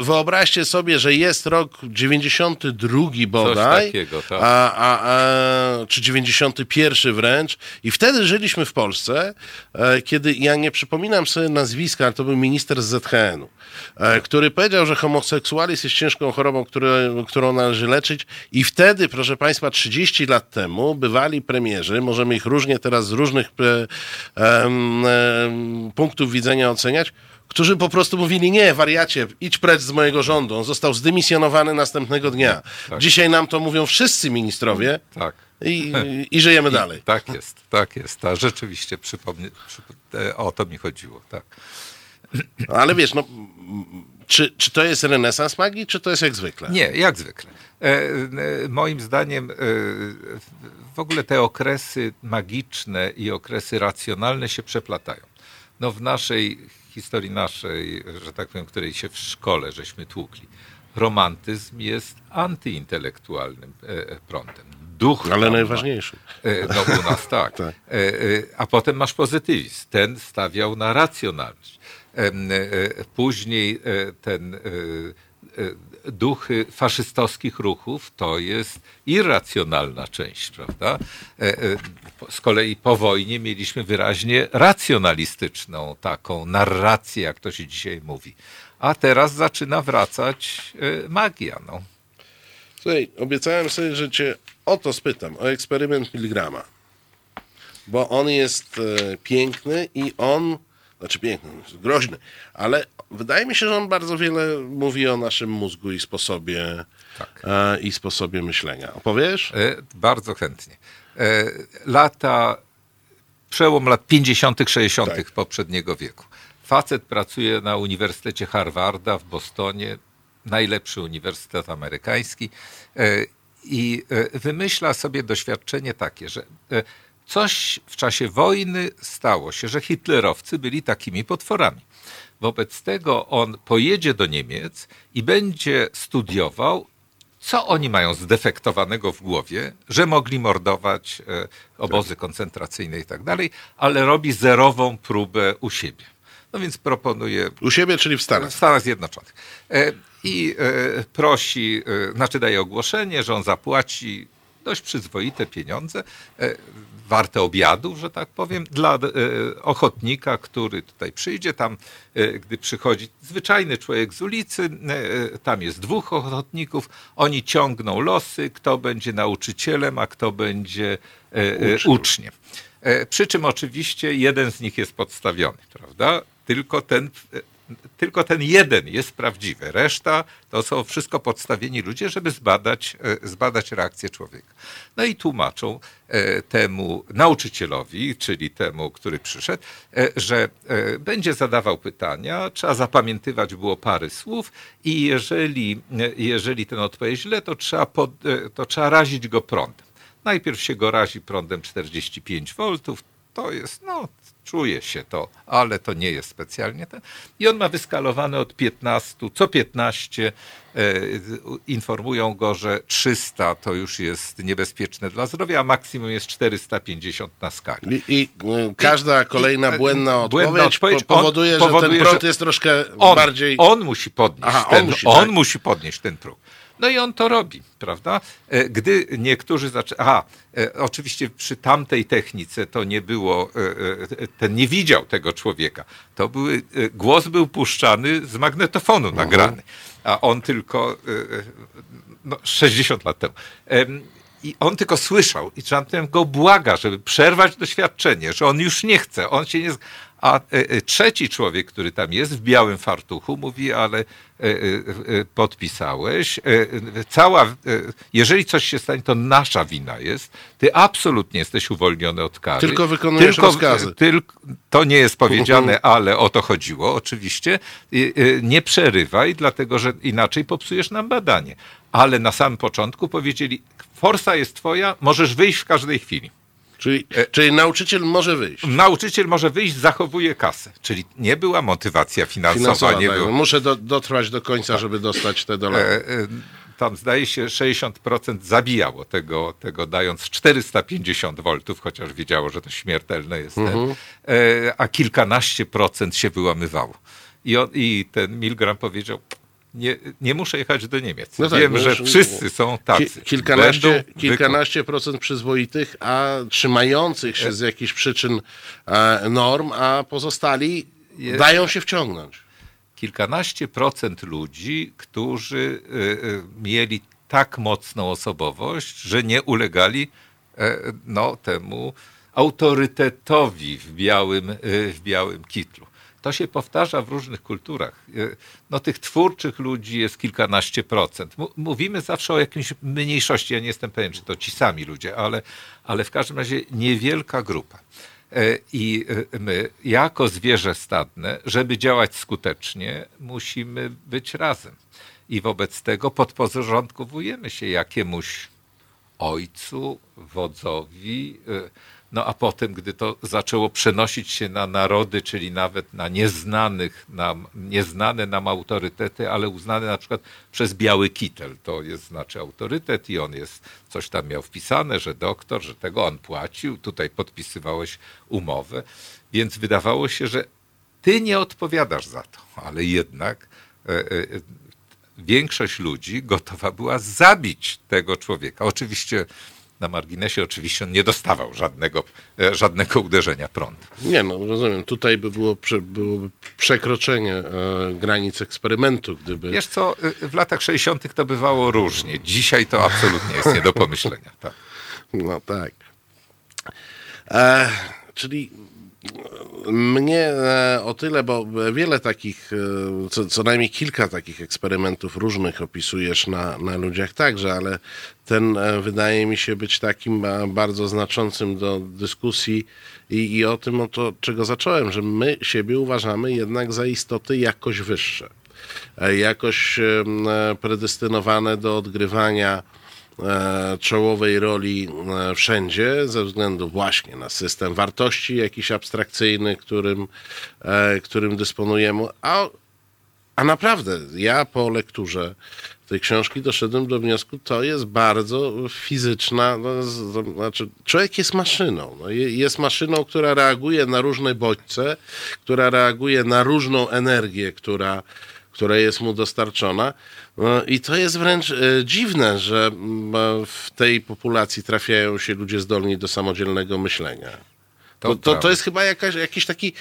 Wyobraźcie sobie, że jest rok 92 bodaj, takiego, tak. a, a, a, czy 91 wręcz i wtedy żyliśmy w Polsce, e, kiedy, ja nie przypominam sobie nazwiska, ale to był minister z ZHN-u, e, który powiedział, że homoseksualizm jest ciężką chorobą, które, którą należy leczyć i wtedy, proszę Państwa, 30 lat temu bywali premierzy, możemy ich różnie teraz z różnych e, em, em, punktów widzenia oceniać, którzy po prostu mówili, nie, wariacie, idź precz z mojego rządu. On został zdymisjonowany następnego dnia. Dzisiaj nam to mówią wszyscy ministrowie Tak. i, i żyjemy dalej. Tak jest, tak jest. A rzeczywiście przypomnę, przyp- e, o to mi chodziło. Tak. Ale wiesz, no, czy, czy to jest renesans magii, czy to jest jak zwykle? Nie, jak zwykle. E, e, moim zdaniem e, w ogóle te okresy magiczne i okresy racjonalne się przeplatają. No w naszej historii naszej, że tak powiem, której się w szkole żeśmy tłukli, romantyzm jest antyintelektualnym e, prądem. duch. Ale tam najważniejszy. E, No u nas tak. Tak. A potem masz pozytywizm. Ten stawiał na racjonalność. E, Później e, ten e, duchy faszystowskich ruchów to jest irracjonalna część, prawda? Z kolei po wojnie mieliśmy wyraźnie racjonalistyczną taką narrację, jak to się dzisiaj mówi. A teraz zaczyna wracać magia. No. Słuchaj, obiecałem sobie, że cię o to spytam, o eksperyment Milgrama. Bo on jest piękny i on, znaczy piękny, groźny, ale wydaje mi się, że on bardzo wiele mówi o naszym mózgu i sposobie, Tak. e, i sposobie myślenia. Opowiesz? E, Bardzo chętnie. E, Lata, przełom lat 50., 60. Tak. poprzedniego wieku. Facet pracuje na Uniwersytecie Harvarda w Bostonie, najlepszy uniwersytet amerykański, i wymyśla sobie doświadczenie takie, że coś w czasie wojny stało się, że hitlerowcy byli takimi potworami. Wobec tego on pojedzie do Niemiec i będzie studiował, co oni mają zdefektowanego w głowie, że mogli mordować e, obozy koncentracyjne i tak dalej, ale robi zerową próbę u siebie. No więc proponuje U siebie, czyli w w Stanach. Stanach Zjednoczonych. E, I e, prosi, znaczy daje ogłoszenie, że on zapłaci dość przyzwoite pieniądze, e, warte obiadu, że tak powiem, dla e, ochotnika, który tutaj przyjdzie. Tam, e, gdy przychodzi zwyczajny człowiek z ulicy, tam jest dwóch ochotników, oni ciągną losy, kto będzie nauczycielem, a kto będzie e, Uczniem. Przy czym oczywiście jeden z nich jest podstawiony, prawda? Tylko ten, tylko ten jeden jest prawdziwy. Reszta to są wszystko podstawieni ludzie, żeby zbadać, e, zbadać reakcję człowieka. No i tłumaczą e, temu nauczycielowi, czyli temu, który przyszedł, e, że będzie zadawał pytania, trzeba zapamiętywać było pary słów i jeżeli, jeżeli ten odpowie źle, to trzeba, pod, to trzeba razić go prądem. Najpierw się go razi prądem 45 V, to jest, no, czuje się to, ale to nie jest specjalnie ten. I on ma wyskalowane od 15, co 15 e, informują go, że 300 to już jest niebezpieczne dla zdrowia, a maksimum jest 450 na skali. I, i każda kolejna i- błędna błędna odpowiedź, odpowiedź, po, on powoduje, że powoduje, ten prąt że jest troszkę On, bardziej... on musi podnieść Aha, on ten, musi, on tak. musi podnieść ten próg. No i on to robi, prawda? E, Gdy niektórzy zaczęli. Aha, e, oczywiście przy tamtej technice to nie było, e, ten nie widział tego człowieka. To były, głos był puszczany z magnetofonu Mhm. nagrany, a on tylko no, 60 lat temu. Em, I on tylko słyszał i tamten go błaga, żeby przerwać doświadczenie, że on już nie chce, on się nie... A e, e, trzeci człowiek, który tam jest w białym fartuchu, mówi, ale e, podpisałeś, cała, jeżeli coś się stanie, to nasza wina jest, ty absolutnie jesteś uwolniony od kary. Tylko wykonujesz rozkazy. Tylko, to nie jest powiedziane, ale o to chodziło, oczywiście. Nie przerywaj, dlatego że inaczej popsujesz nam badanie. Ale na samym początku powiedzieli, forsa jest twoja, możesz wyjść w każdej chwili. Czyli, E- czyli nauczyciel może wyjść. Nauczyciel może wyjść, zachowuje kasę. Czyli nie była motywacja finansowa. Finansowa, nie tak. było. Muszę do, dotrwać do końca, żeby dostać te dolary. E, e, Tam zdaje się 60% zabijało tego, tego dając 450 voltów, chociaż wiedziało, że to śmiertelne jest. Mhm. E, A kilkanaście procent się wyłamywało. I, on, I ten Milgram powiedział, nie, nie muszę jechać do Niemiec. No tak, Wiem, no że wszyscy są tacy. Ki- kilkanaście, kilkanaście procent przyzwoitych, a trzymających się z jakichś przyczyn e, norm, a pozostali Je- dają się wciągnąć. kilkanaście procent ludzi, którzy y, y, mieli tak mocną osobowość, że nie ulegali e, no, temu autorytetowi w białym, w białym kitlu. To się powtarza w różnych kulturach. Y, No, tych twórczych ludzi jest kilkanaście procent. Mówimy zawsze o jakiejś mniejszości. Ja nie jestem pewien, czy to ci sami ludzie, ale, ale w każdym razie niewielka grupa. E, I e, my, jako zwierzę stadne, żeby działać skutecznie, musimy być razem. I wobec tego podporządkowujemy się jakiemuś ojcu, wodzowi, e, No a potem, gdy to zaczęło przenosić się na narody, czyli nawet na nieznanych, nam, nieznane nam autorytety, ale uznane na przykład przez biały kitel, to jest znaczy autorytet i on jest, coś tam miał wpisane, że doktor, że tego on płacił, tutaj podpisywałeś umowę, więc wydawało się, że ty nie odpowiadasz za to, ale jednak e, e, większość ludzi gotowa była zabić tego człowieka. Oczywiście na marginesie oczywiście on nie dostawał żadnego, e, żadnego uderzenia prądu. Nie, no rozumiem. Tutaj by było, byłoby przekroczenie e, granic eksperymentu, gdyby... Wiesz co, w latach 60. to bywało różnie. Dzisiaj to absolutnie jest nie do pomyślenia. Tak. No tak. E, czyli mnie e, o tyle, bo wiele takich, e, co, co najmniej kilka takich eksperymentów różnych opisujesz na, na ludziach także, ale ten e, wydaje mi się być takim bardzo znaczącym do dyskusji i, i o tym, o to, czego zacząłem, że my siebie uważamy jednak za istoty jakoś wyższe. Jakoś predestynowane do odgrywania czołowej roli e, wszędzie, ze względu właśnie na system wartości jakiś abstrakcyjny, którym, e, którym dysponujemy. A, a naprawdę, ja po lekturze tej książki doszedłem do wniosku, to jest bardzo fizyczna, no, znaczy człowiek jest maszyną. No, jest maszyną, która reaguje na różne bodźce, która reaguje na różną energię, która, która jest mu dostarczona. No, I to jest wręcz e, dziwne, że w tej populacji trafiają się ludzie zdolni do samodzielnego myślenia. To, to, to, jest chyba jakaś, jakiś taki,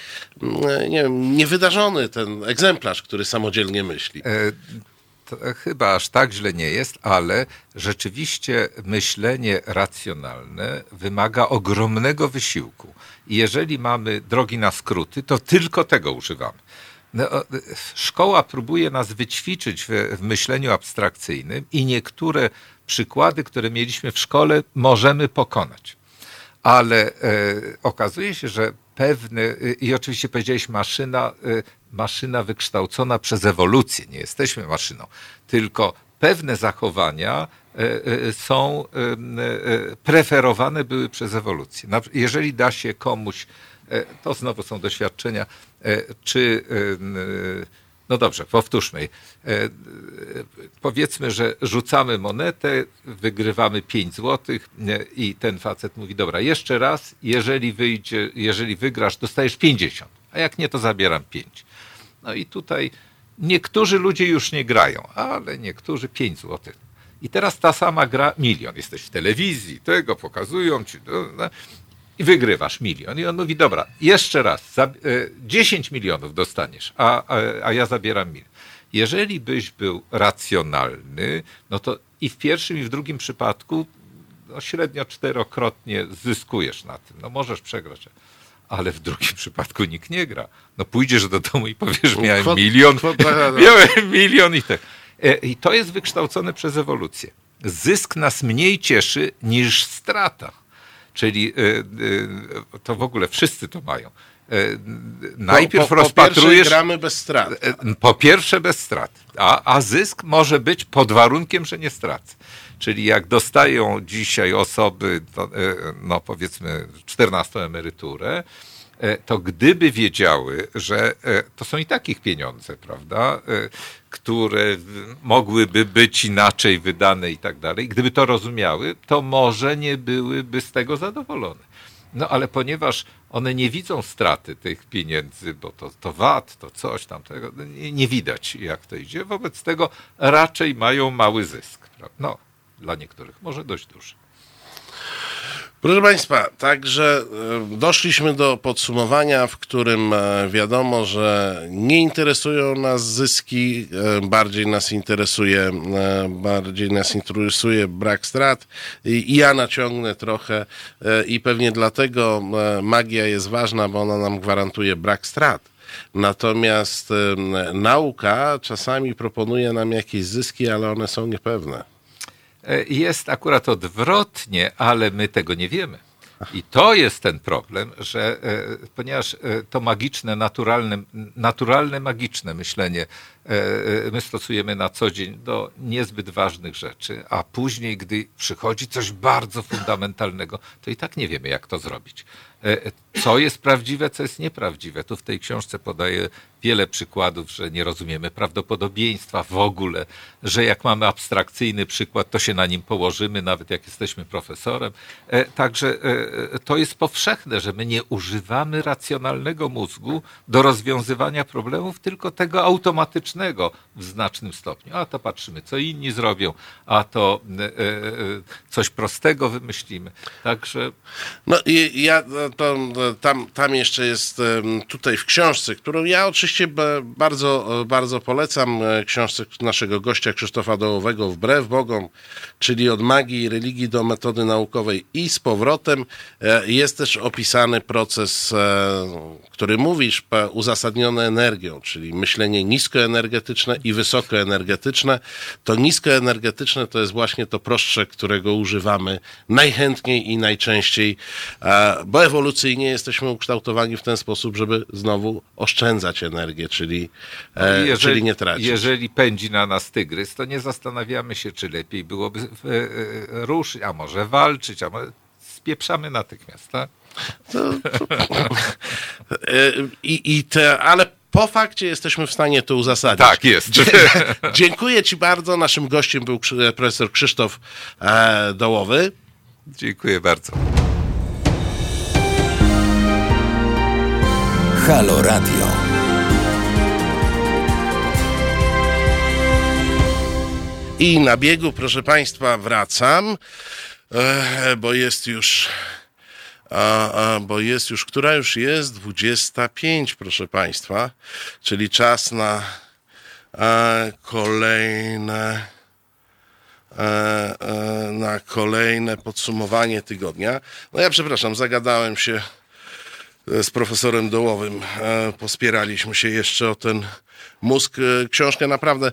nie wiem, niewydarzony ten egzemplarz, który samodzielnie myśli. E, chyba aż tak źle nie jest, ale rzeczywiście myślenie racjonalne wymaga ogromnego wysiłku. I jeżeli mamy drogi na skróty, to tylko tego używamy. No, szkoła próbuje nas wyćwiczyć w, w myśleniu abstrakcyjnym i niektóre przykłady, które mieliśmy w szkole, możemy pokonać. Ale e, okazuje się, że pewne, i oczywiście powiedziałeś maszyna, e, maszyna wykształcona przez ewolucję, nie jesteśmy maszyną, tylko pewne zachowania e, e są e, preferowane były przez ewolucję. Jeżeli da się komuś to znowu są doświadczenia, czy e, no dobrze, powtórzmy. Powiedzmy, że rzucamy monetę, wygrywamy 5 zł i ten facet mówi, dobra, jeszcze raz, jeżeli wyjdzie, jeżeli wygrasz, dostajesz 50, a jak nie, to zabieram 5. No i tutaj niektórzy ludzie już nie grają, ale niektórzy 5 zł. I teraz ta sama gra milion. Jesteś w telewizji, tego pokazują ci. No i wygrywasz milion. I on mówi, dobra, jeszcze raz, za, 10 e, milionów dostaniesz, a, a, a ja zabieram milion. Jeżeli byś był racjonalny, no to i w pierwszym, i w drugim przypadku no średnio czterokrotnie zyskujesz na tym. No możesz przegrać, ale w drugim przypadku nikt nie gra. No pójdziesz do domu i powiesz, miałem milion, miałem milion i tak. I to jest wykształcone przez ewolucję. Zysk nas mniej cieszy niż strata. Czyli y, y, to w ogóle wszyscy to mają. Y, najpierw po, po, rozpatrujesz. Po gramy bez strat. Po pierwsze bez strat. A, a zysk może być pod warunkiem, że nie stracę. Czyli jak dostają dzisiaj osoby, no powiedzmy, 14 emeryturę, E, to gdyby wiedziały, że e, to są i takich pieniądze, prawda, e, które mogłyby być inaczej wydane i tak dalej, gdyby to rozumiały, to może nie byłyby z tego zadowolone. No ale ponieważ one nie widzą straty tych pieniędzy, bo to, to VAT, to coś tam, tego, nie, nie widać jak to idzie, wobec tego raczej mają mały zysk. No, dla niektórych może dość duży. Proszę Państwa, także e, doszliśmy do podsumowania, w którym e, wiadomo, że nie interesują nas zyski, e, bardziej nas interesuje, bardziej nas interesuje brak strat i ja naciągnę trochę i pewnie dlatego magia jest ważna, bo ona nam gwarantuje brak strat. Natomiast nauka czasami proponuje nam jakieś zyski, ale one są niepewne. E, jest akurat odwrotnie, ale my tego nie wiemy. I to jest ten problem, że e, ponieważ e, to magiczne, naturalne, naturalne magiczne myślenie my stosujemy na co dzień do niezbyt ważnych rzeczy, a później, gdy przychodzi coś bardzo fundamentalnego, to i tak nie wiemy, jak to zrobić. E, co jest prawdziwe, co jest nieprawdziwe. Tu w tej książce podaję wiele przykładów, że nie rozumiemy prawdopodobieństwa w ogóle, że jak mamy abstrakcyjny przykład, to się na nim położymy, nawet jak jesteśmy profesorem. E, także e, to jest powszechne, że my nie używamy racjonalnego mózgu do rozwiązywania problemów, tylko tego automatycznego w znacznym stopniu. A to patrzymy, co inni zrobią, a to coś prostego wymyślimy. Także. No i ja to, tam, tam jeszcze jest tutaj w książce, którą ja oczywiście bardzo, bardzo polecam, e, książce naszego gościa Krzysztofa Dołowego Wbrew Bogom, czyli od magii i religii do metody naukowej i z powrotem. E, jest też opisany proces, e, który mówisz, uzasadniony energią, czyli myślenie niskoenergetyczne i wysokoenergetyczne. To niskoenergetyczne to jest właśnie to prostsze, którego używamy najchętniej i najczęściej, bo ewolucyjnie jesteśmy ukształtowani w ten sposób, żeby znowu oszczędzać energię, czyli, no jeżeli, czyli nie tracić. Jeżeli pędzi na nas tygrys, to nie zastanawiamy się, czy lepiej byłoby e, e, ruszyć, a może walczyć, a może spieprzamy natychmiast, tak? To, to, e, I, i te, ale po fakcie jesteśmy w stanie to uzasadnić. Tak, jest. Dziękuję Ci bardzo. Naszym gościem był profesor Krzysztof Dołowy. Dziękuję bardzo. Halo Radio. I na biegu, proszę Państwa, wracam, bo jest już. A, a, bo jest już, która już jest 25, proszę Państwa, czyli czas na a, kolejne na kolejne podsumowanie tygodnia. No ja przepraszam, zagadałem się z profesorem Dołowym e, pospieraliśmy się jeszcze o ten mózg. E, książkę naprawdę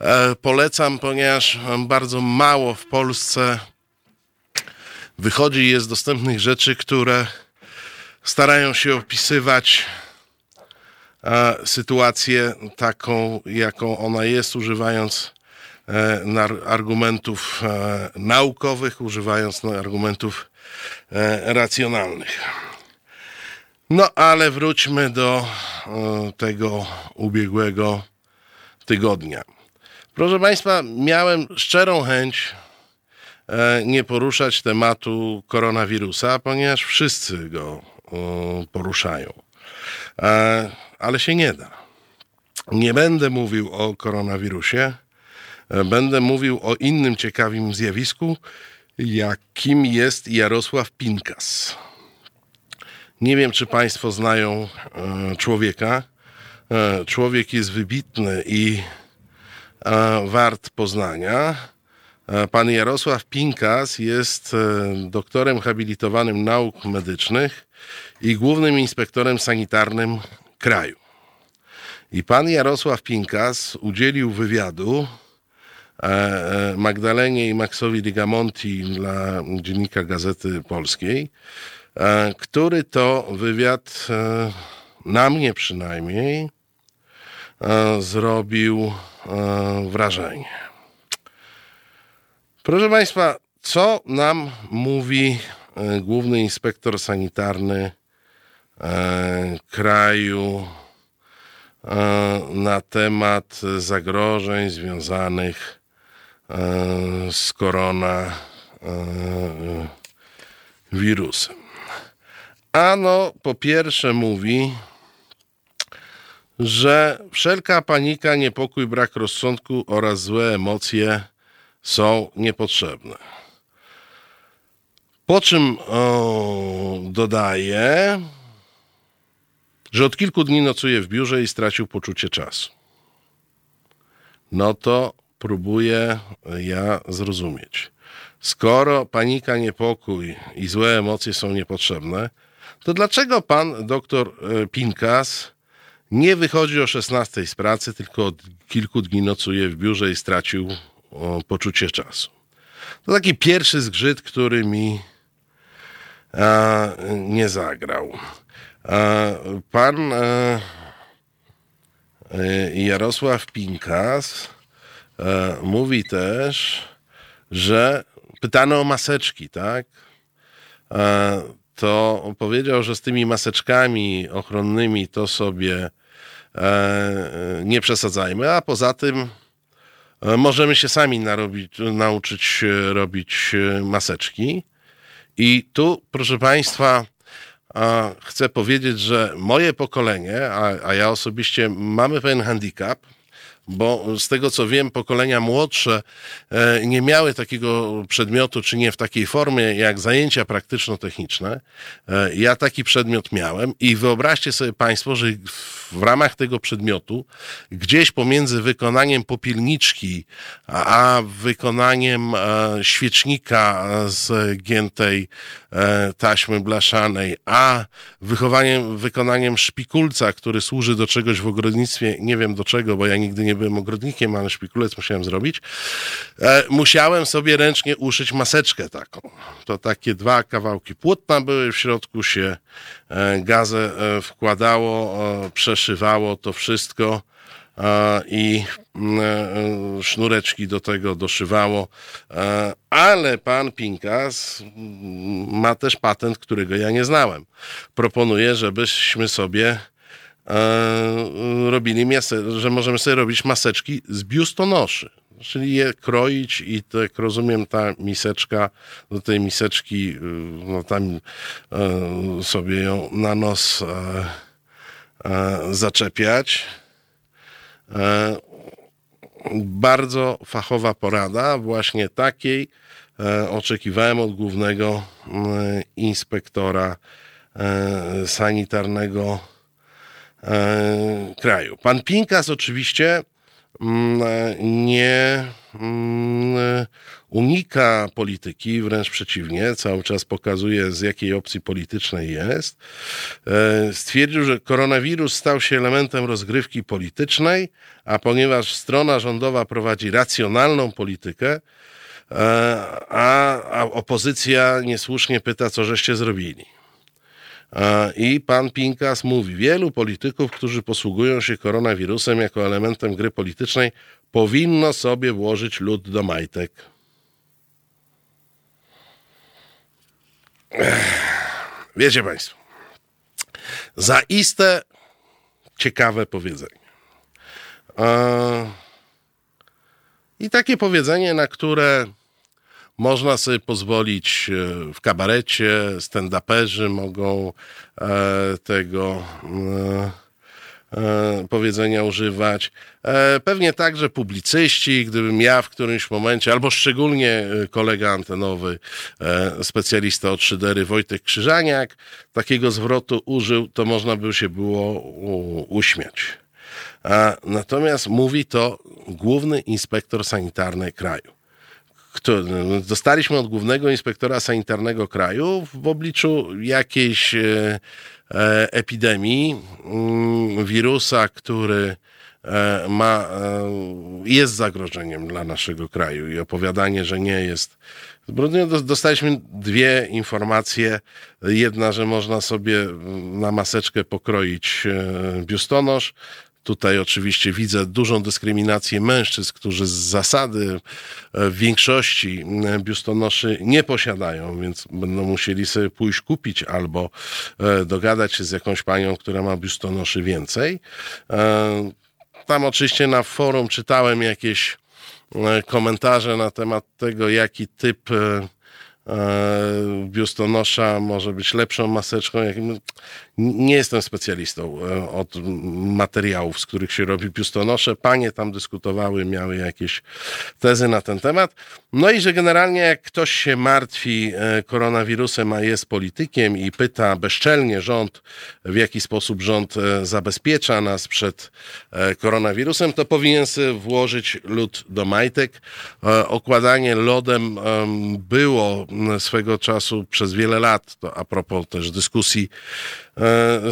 e, polecam, ponieważ bardzo mało w Polsce wychodzi i jest dostępnych rzeczy, które starają się opisywać sytuację taką, jaką ona jest, używając argumentów naukowych, używając argumentów racjonalnych. No ale wróćmy do e, tego ubiegłego tygodnia. Proszę Państwa, miałem szczerą chęć e, nie poruszać tematu koronawirusa, ponieważ wszyscy go e, poruszają. Ale się nie da. Nie będę mówił o koronawirusie, będę mówił o innym ciekawym zjawisku, jakim jest Jarosław Pinkas. Nie wiem, czy Państwo znają e, człowieka. E, człowiek jest wybitny i e, wart poznania. Pan Jarosław Pinkas jest doktorem habilitowanym nauk medycznych i głównym inspektorem sanitarnym kraju. I pan Jarosław Pinkas udzielił wywiadu Magdalenie i Maxowi Ligamonti dla dziennika Gazety Polskiej, E, który to wywiad e, na mnie przynajmniej e, zrobił wrażenie. Proszę Państwa, co nam mówi główny inspektor sanitarny kraju na temat zagrożeń związanych z koronawirusem? Ano, po pierwsze mówi, że wszelka panika, niepokój, brak rozsądku oraz złe emocje są niepotrzebne. Po czym o, dodaje, że od kilku dni nocuje w biurze i stracił poczucie czasu. No to próbuję ja zrozumieć. Skoro panika, niepokój i złe emocje są niepotrzebne, to dlaczego pan doktor e, Pinkas nie wychodzi o 16 z pracy, tylko od kilku dni nocuje w biurze i stracił poczucie czasu? To taki pierwszy zgrzyt, który mi a, nie zagrał. A, pan a, Jarosław Pinkas mówi też, że pytano o maseczki, tak? To powiedział, że z tymi maseczkami ochronnymi to sobie nie przesadzajmy, a poza tym możemy się sami narobić, nauczyć robić maseczki. I tu, proszę Państwa, chcę powiedzieć, że moje pokolenie, a, a ja osobiście mamy pewien handicap, bo z tego co wiem, pokolenia młodsze e, nie miały takiego przedmiotu, czy nie w takiej formie jak zajęcia praktyczno-techniczne. E, ja taki przedmiot miałem i wyobraźcie sobie Państwo, że w ramach tego przedmiotu, gdzieś pomiędzy wykonaniem popielniczki a wykonaniem e, świecznika z giętej taśmy blaszanej, a wychowaniem, wykonaniem szpikulca, który służy do czegoś w ogrodnictwie, nie wiem do czego, bo ja nigdy nie nie byłem ogrodnikiem, ale szpikulec musiałem zrobić, e, musiałem sobie ręcznie uszyć maseczkę taką. To takie dwa kawałki płótna były, w środku się e, gazę e, wkładało, przeszywało to wszystko i mm, sznureczki do tego doszywało. Ale pan Pinkas mm, ma też patent, którego ja nie znałem. Proponuję, żebyśmy sobie robili miase, że możemy sobie robić maseczki z biustonoszy. Czyli je kroić i to, jak rozumiem, ta miseczka, do tej miseczki, y, no tam e, sobie ją na nos e, e, zaczepiać. E, bardzo fachowa porada, właśnie takiej e, oczekiwałem od głównego inspektora e, sanitarnego E, kraju. Pan Pinkas oczywiście mm, nie mm, unika polityki, wręcz przeciwnie, cały czas pokazuje, z jakiej opcji politycznej jest. E, stwierdził, że koronawirus stał się elementem rozgrywki politycznej, a ponieważ strona rządowa prowadzi racjonalną politykę, e, a opozycja niesłusznie pyta, co żeście zrobili. I pan Pinkas mówi, wielu polityków, którzy posługują się koronawirusem jako elementem gry politycznej, powinno sobie włożyć lód do majtek. Wiecie Państwo, zaiste ciekawe powiedzenie. I takie powiedzenie, na które można sobie pozwolić e, w kabarecie, stand-uperzy mogą e, tego e, powiedzenia używać. Pewnie także publicyści, gdybym ja w którymś momencie, albo szczególnie kolega antenowy, specjalista od szydery Wojtek Krzyżaniak, takiego zwrotu użył, to można by się było uśmiać. Natomiast mówi to główny inspektor sanitarny kraju. No, dostaliśmy od głównego inspektora sanitarnego kraju w obliczu jakiejś e, e, epidemii, mm, wirusa, który e, ma, jest zagrożeniem dla naszego kraju i opowiadanie, że nie jest. Dostaliśmy dwie informacje. Jedna, że można sobie na maseczkę pokroić biustonosz, Tutaj oczywiście widzę dużą dyskryminację mężczyzn, którzy z zasady e, w większości e, biustonoszy nie posiadają, więc będą musieli sobie pójść kupić albo e, dogadać się z jakąś panią, która ma biustonoszy więcej. Tam oczywiście na forum czytałem jakieś komentarze na temat tego, jaki typ biustonosza może być lepszą maseczką. Nie jestem specjalistą e, od materiałów, z których się robi biustonosze. Panie tam dyskutowały, miały jakieś tezy na ten temat. No i że generalnie jak ktoś się martwi e, koronawirusem, a jest politykiem i pyta bezczelnie rząd, w jaki sposób rząd zabezpiecza nas przed koronawirusem, to powinien włożyć lód do majtek. Okładanie lodem było swego czasu przez wiele lat, to a propos też dyskusji e,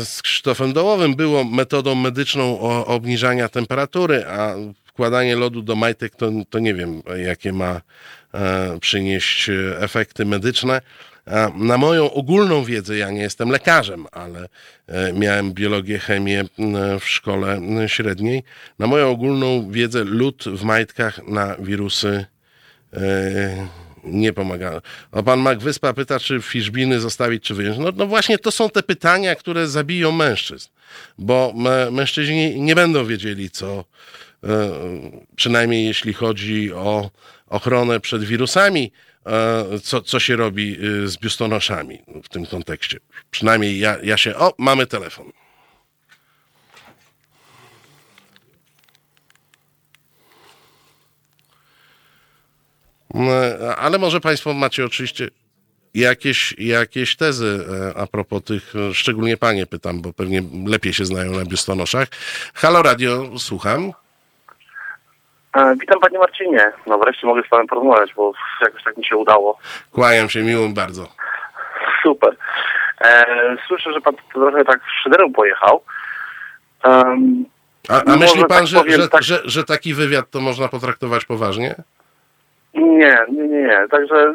z Krzysztofem Dołowym, było metodą medyczną obniżania temperatury, a wkładanie lodu do majtek to, to nie wiem, jakie ma e, przynieść efekty medyczne. na moją ogólną wiedzę, ja nie jestem lekarzem, ale miałem biologię, chemię w szkole średniej, na moją ogólną wiedzę lód w majtkach na wirusy nie pomaga. O pan Mac Wyspa pyta, czy fiszbiny zostawić, czy wyjąć. No, no właśnie to są te pytania, które zabiją mężczyzn, bo mężczyźni nie będą wiedzieli, co, e, przynajmniej jeśli chodzi o ochronę przed wirusami, e, co, co się robi e, z biustonoszami w tym kontekście. Przynajmniej ja, ja się... O, mamy telefon. Ale może Państwo macie oczywiście jakieś, jakieś tezy e, a propos tych, e, szczególnie Panie pytam, bo pewnie lepiej się znają na biustonoszach. Halo Radio, słucham. E, witam Panie Marcinie. No wreszcie mogę z Panem porozmawiać, bo jakoś tak mi się udało. Kłaniam się, miło bardzo. Super. E, słyszę, że Pan trochę tak szyderą pojechał. Um, a, a myśli Pan, tak że, powiem, że, tak... że, że taki wywiad to można potraktować poważnie? Nie, nie, nie, nie. Także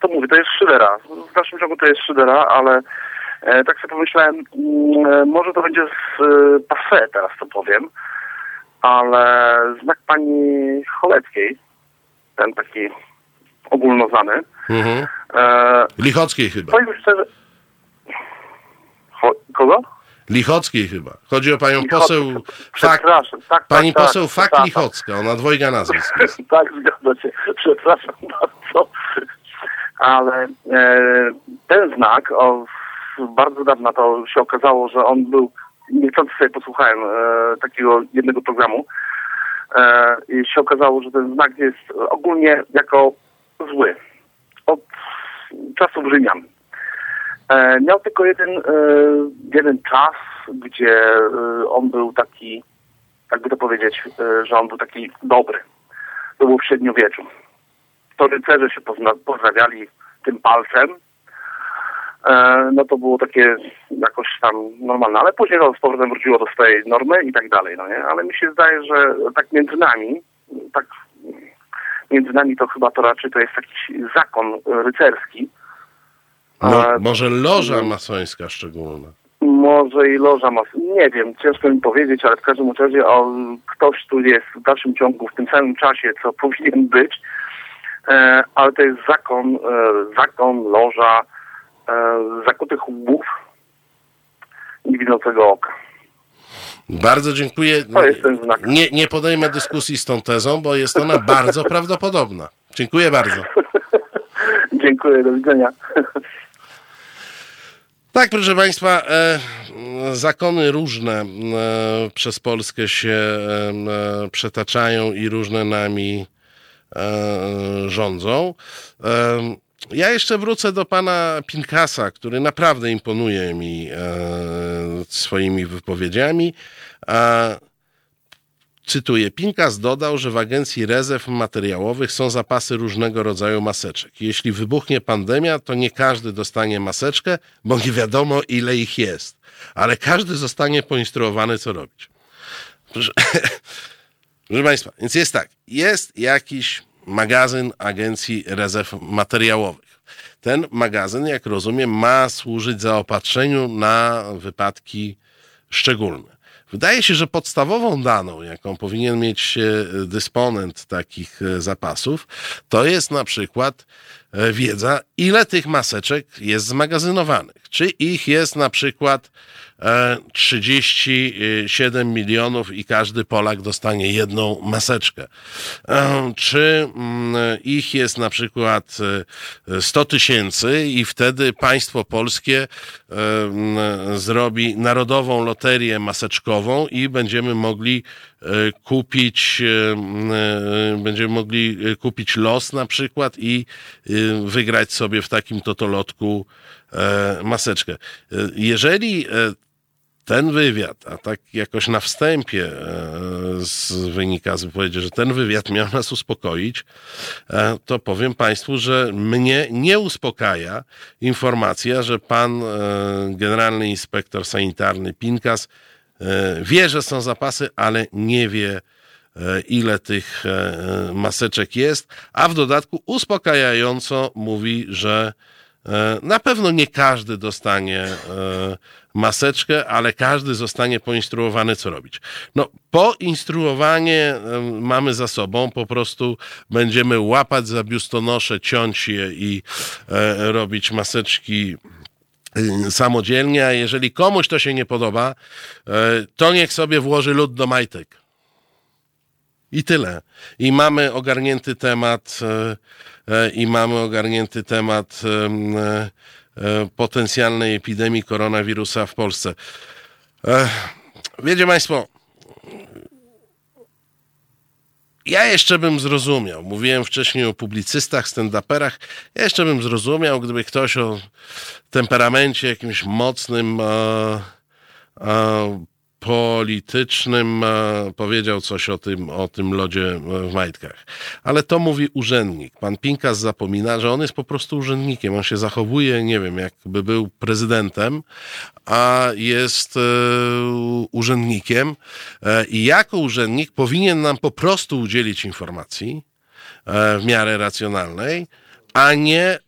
to mówię, to jest Szydera. W naszym ciągu to jest Szydera, ale e, tak sobie pomyślałem, mm, e, może to będzie z e, passe, teraz to powiem, ale znak pani Choleckiej, ten taki ogólnoznany. Mhm. E, Lichockiej chyba. Powiem szczerze... Ho, kogo? Lichockiej chyba. Chodzi o panią poseł... Fak... Tak, tak, Pani tak, poseł Fak tak, Lichocka, ona dwojga nazwisk tak, zgadza się. Przepraszam bardzo. Ale e, ten znak, o, bardzo dawno to się okazało, że on był, niechcący sobie posłuchałem e, takiego jednego programu, e, i się okazało, że ten znak jest ogólnie jako zły. Od czasów Rzymian. E, miał tylko jeden, e, jeden czas, gdzie e, on był taki, jakby to powiedzieć, że on był taki dobry. To było w średniowieczu. To rycerze się pozdrawiali tym palcem. No to było takie jakoś tam normalne, ale później to z powrotem wróciło do swojej normy i tak dalej, no nie? Ale mi się zdaje, że tak między nami, tak między nami to chyba to raczej to jest jakiś zakon rycerski, Mo, może loża masońska szczególna. Może i loża masońska. Nie wiem, ciężko mi powiedzieć, ale w każdym razie o, ktoś tu jest w dalszym ciągu, w tym samym czasie, co powinien być. E, ale to jest zakon, e, zakon, loża, e, zakutych łbów niewidzącego oka. Bardzo dziękuję. To jest ten znak. Nie, nie podejmę dyskusji z tą tezą, bo jest ona bardzo prawdopodobna. Dziękuję bardzo. dziękuję, do widzenia. Tak, proszę Państwa, e, zakony różne e, przez Polskę się e, przetaczają i różne nami rządzą. Ja jeszcze wrócę do pana Pinkasa, który naprawdę imponuje mi swoimi wypowiedziami. Cytuję, Pinkas dodał, że w Agencji Rezerw Materiałowych są zapasy różnego rodzaju maseczek. Jeśli wybuchnie pandemia, to nie każdy dostanie maseczkę, bo nie wiadomo ile ich jest, ale każdy zostanie poinstruowany, co robić. Proszę, proszę Państwa, więc jest tak, jest jakiś magazyn Agencji Rezerw Materiałowych. Ten magazyn, jak rozumiem, ma służyć zaopatrzeniu na wypadki szczególne. Wydaje się, że podstawową daną, jaką powinien mieć e, dysponent takich e, zapasów, to jest na przykład e, wiedza, ile tych maseczek jest zmagazynowanych. Czy ich jest na przykład 37 milionów i każdy Polak dostanie jedną maseczkę. Czy mm, ich jest na przykład 100 tysięcy i wtedy państwo polskie zrobi narodową loterię maseczkową i będziemy mogli e, kupić e, będziemy mogli kupić los na przykład i e, wygrać sobie w takim totolotku maseczkę. Jeżeli ten wywiad, a tak jakoś na wstępie e, z, wynika z wypowiedzi, że ten wywiad miał nas uspokoić, e, to powiem Państwu, że mnie nie uspokaja informacja, że pan e, generalny inspektor sanitarny Pinkas wie, że są zapasy, ale nie wie, ile tych maseczek jest, a w dodatku uspokajająco mówi, że E, na pewno nie każdy dostanie e, maseczkę, ale każdy zostanie poinstruowany, co robić. No, poinstruowanie e, mamy za sobą, po prostu będziemy łapać za biustonosze, ciąć je i robić maseczki samodzielnie, a jeżeli komuś to się nie podoba, to niech sobie włoży lód do majtek. I tyle. I mamy ogarnięty temat E, i mamy ogarnięty temat e, e, potencjalnej epidemii koronawirusa w Polsce. Wiecie Państwo, ja jeszcze bym zrozumiał, mówiłem wcześniej o publicystach, stand-uperach, ja jeszcze bym zrozumiał, gdyby ktoś o temperamencie jakimś mocnym, politycznym powiedział coś o tym, o tym lodzie w majtkach. Ale to mówi urzędnik. Pan Pinkas zapomina, że on jest po prostu urzędnikiem. On się zachowuje, nie wiem, jakby był prezydentem, a jest e, urzędnikiem e, i jako urzędnik powinien nam po prostu udzielić informacji e, w miarę racjonalnej, a nie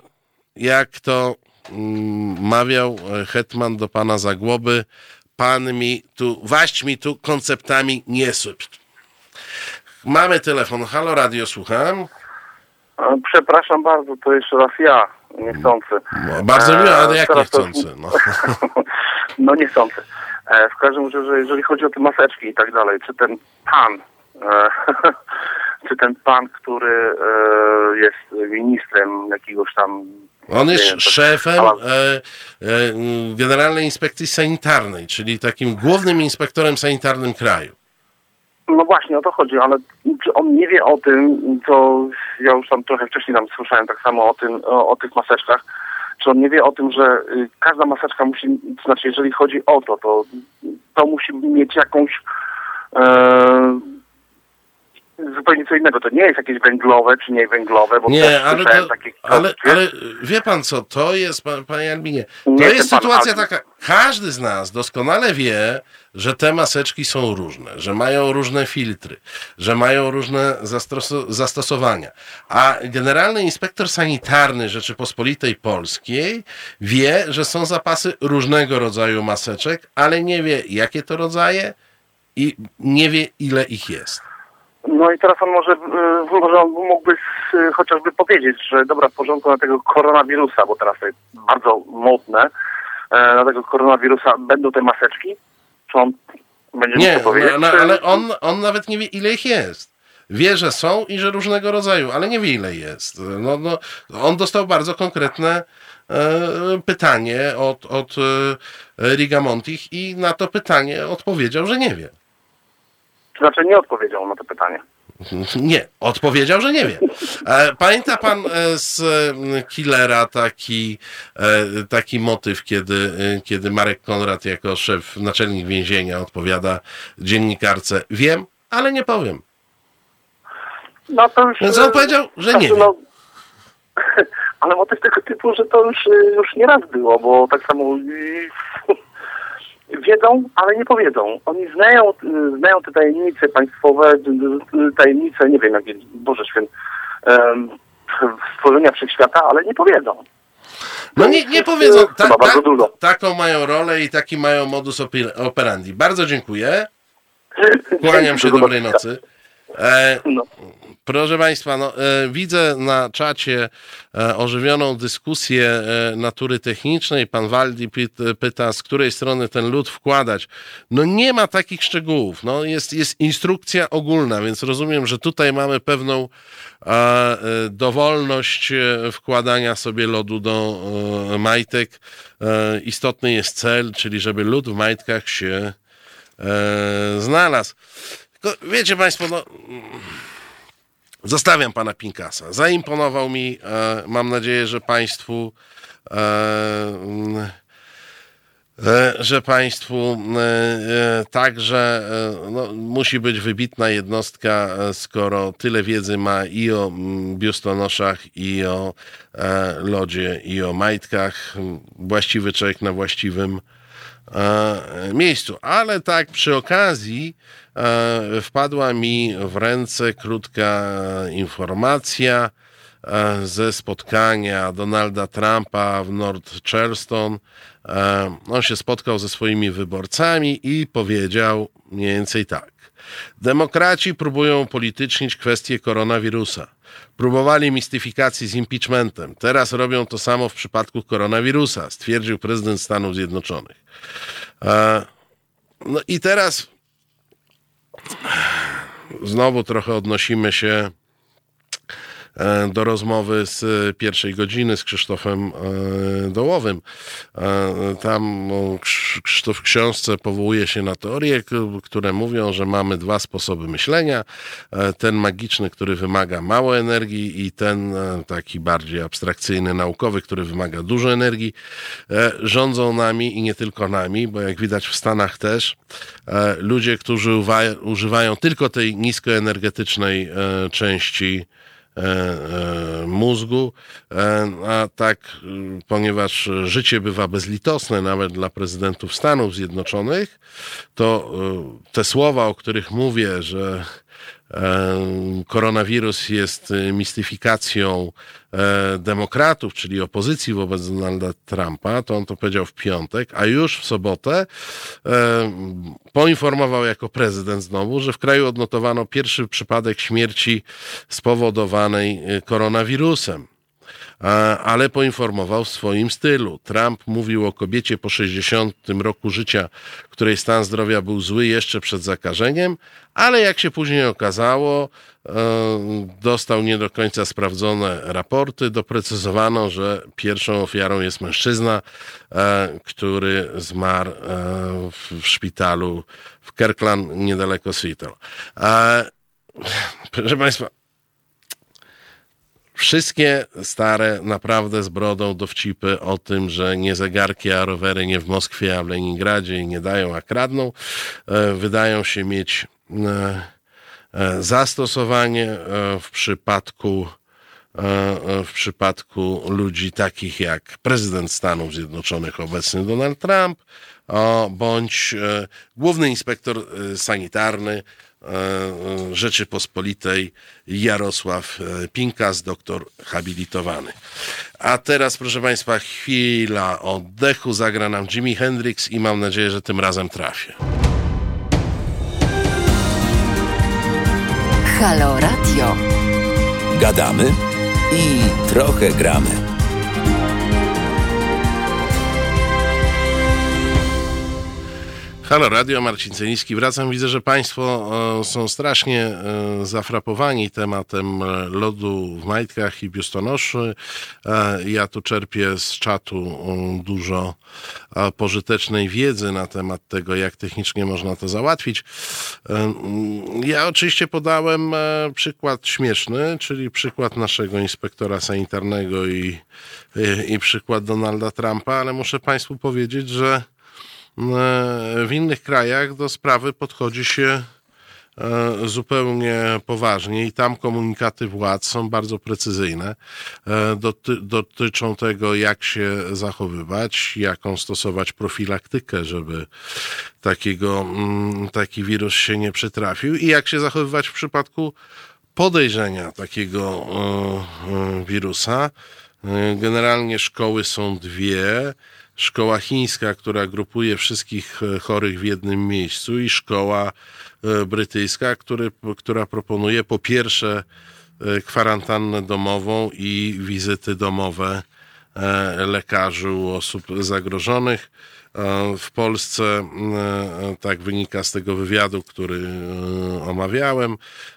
jak to mm, mawiał hetman do pana Zagłoby, pan mi tu, waść mi tu konceptami nie syp. Mamy telefon. Halo Radio, słucham. Przepraszam bardzo, to jeszcze raz ja, niechcący. No, bardzo miło, ale jak niechcący? No. no niechcący. E, w każdym razie, jeżeli chodzi o te maseczki i tak dalej, czy ten pan, e, czy ten pan, który e, jest ministrem jakiegoś tam on jest szefem e, e, Generalnej Inspekcji Sanitarnej, czyli takim głównym inspektorem sanitarnym kraju. No właśnie, o to chodzi, ale czy on nie wie o tym, co ja już tam trochę wcześniej tam słyszałem tak samo o tym, o, o tych maseczkach, czy on nie wie o tym, że y, każda maseczka musi, to znaczy jeżeli chodzi o to, to, to musi mieć jakąś e, zupełnie co innego. To nie jest jakieś węglowe czy nie węglowe, bo nie, ale, to, takie ale, ale wie pan co, to jest, pan, panie Albinie, to nie jest sytuacja taka, każdy z nas doskonale wie, że te maseczki są różne, że mają różne filtry, że mają różne zastosowania. A Generalny Inspektor Sanitarny Rzeczypospolitej Polskiej wie, że są zapasy różnego rodzaju maseczek, ale nie wie, jakie to rodzaje i nie wie, ile ich jest. No i teraz on może, y, może on mógłby y, chociażby powiedzieć, że dobra, w porządku na tego koronawirusa, bo teraz to jest bardzo modne, e, na tego koronawirusa będą te maseczki? Czy on będzie Nie, powiedzieć? No, no, ale on, on nawet nie wie, ile ich jest. Wie, że są i że różnego rodzaju, ale nie wie, ile jest. No, no, on dostał bardzo konkretne e, pytanie od, od e, Rigamontich i na to pytanie odpowiedział, że nie wie. To znaczy nie odpowiedział na to pytanie. Nie, odpowiedział, że nie wie. E, pamięta pan e, z Killera taki, e, taki motyw, kiedy, kiedy Marek Konrad jako szef, naczelnik więzienia odpowiada dziennikarce, wiem, ale nie powiem. No to już... Więc on powiedział, że nie wie. No, ale motyw tego typu, że to już, już nie raz było, bo tak samo wiedzą, ale nie powiedzą. Oni znają, znają te tajemnice państwowe, tajemnice, nie wiem, jakie, Boże Święty, stworzenia wszechświata, ale nie powiedzą. No nie, nie powiedzą. Ta, ta, taką mają rolę i taki mają modus operandi. Bardzo dziękuję. Kłaniam się, dobrej nocy. E, no. Proszę Państwa, no, e, widzę na czacie e, ożywioną dyskusję e, natury technicznej. Pan Waldi pyta, z której strony ten lód wkładać. No nie ma takich szczegółów. No, jest, jest instrukcja ogólna, więc rozumiem, że tutaj mamy pewną e, dowolność e, wkładania sobie lodu do e, majtek. istotny jest cel, czyli żeby lód w majtkach się znalazł. Tylko wiecie Państwo, no Zostawiam pana Pinkasa. Zaimponował mi. E, mam nadzieję, że państwu. E, e, że państwu także no, musi być wybitna jednostka, skoro tyle wiedzy ma i o biustonoszach, i o lodzie, i o majtkach. Właściwy człowiek na właściwym miejscu. Ale tak przy okazji E, wpadła mi w ręce krótka informacja. e, ze spotkania Donalda Trumpa w North Charleston. E, on się spotkał ze swoimi wyborcami i powiedział mniej więcej tak. Demokraci próbują upolitycznić kwestię koronawirusa. Próbowali mistyfikacji z impeachmentem. Teraz robią to samo w przypadku koronawirusa, stwierdził prezydent Stanów Zjednoczonych. E, no i teraz znowu trochę odnosimy się do rozmowy z pierwszej godziny z Krzysztofem e, Dołowym. E, tam no, Krzysztof w książce powołuje się na teorie, które mówią, że mamy dwa sposoby myślenia. Ten magiczny, który wymaga mało energii i ten taki bardziej abstrakcyjny, naukowy, który wymaga dużo energii. Rządzą nami i nie tylko nami, bo jak widać w Stanach też, ludzie, którzy używają tylko tej niskoenergetycznej części E, e, mózgu, e, a tak, ponieważ życie bywa bezlitosne nawet dla prezydentów Stanów Zjednoczonych, to te słowa, o których mówię, że koronawirus jest mistyfikacją demokratów, czyli opozycji wobec Donalda Trumpa, to on to powiedział w piątek, a już w sobotę poinformował jako prezydent znowu, że w kraju odnotowano pierwszy przypadek śmierci spowodowanej koronawirusem ale poinformował w swoim stylu. Trump mówił o kobiecie po 60 roku życia, której stan zdrowia był zły jeszcze przed zakażeniem, ale jak się później okazało, e, dostał nie do końca sprawdzone raporty. Doprecyzowano, że pierwszą ofiarą jest mężczyzna, e, który zmarł e, w szpitalu w Kirkland niedaleko Seattle. Proszę Państwa, Wszystkie stare, naprawdę z brodą dowcipy o tym, że nie zegarki, a rowery nie w Moskwie, a w Leningradzie i nie dają, a kradną, e, wydają się mieć e, e, zastosowanie w przypadku w przypadku ludzi takich jak prezydent Stanów Zjednoczonych, obecny Donald Trump, bądź główny inspektor sanitarny Rzeczypospolitej Jarosław e, Pinkas, doktor habilitowany. A teraz, proszę Państwa, chwila oddechu. Zagra nam Jimi Hendrix i mam nadzieję, że tym razem trafię. Halo Radio. Gadamy i trochę gramy. Halo Radio, Marcin Celiński. Wracam. Widzę, że Państwo e, są strasznie e, zafrapowani tematem e, lodu w majtkach i biustonoszy. Ja tu czerpię z czatu dużo pożytecznej wiedzy na temat tego, jak technicznie można to załatwić. Ja oczywiście podałem przykład śmieszny, czyli przykład naszego inspektora sanitarnego i, i przykład Donalda Trumpa, ale muszę Państwu powiedzieć, że w innych krajach do sprawy podchodzi się e, zupełnie poważnie i tam komunikaty władz są bardzo precyzyjne. E, doty, dotyczą tego, jak się zachowywać, jaką stosować profilaktykę, żeby takiego, mm, taki wirus się nie przytrafił i jak się zachowywać w przypadku podejrzenia takiego e, wirusa. Generalnie szkoły są dwie szkoła chińska, która grupuje wszystkich e, chorych w jednym miejscu i szkoła e, brytyjska, który, która proponuje po pierwsze e, kwarantannę domową i wizyty domowe lekarzy u osób zagrożonych. W Polsce, e, tak wynika z tego wywiadu, który e, omawiałem,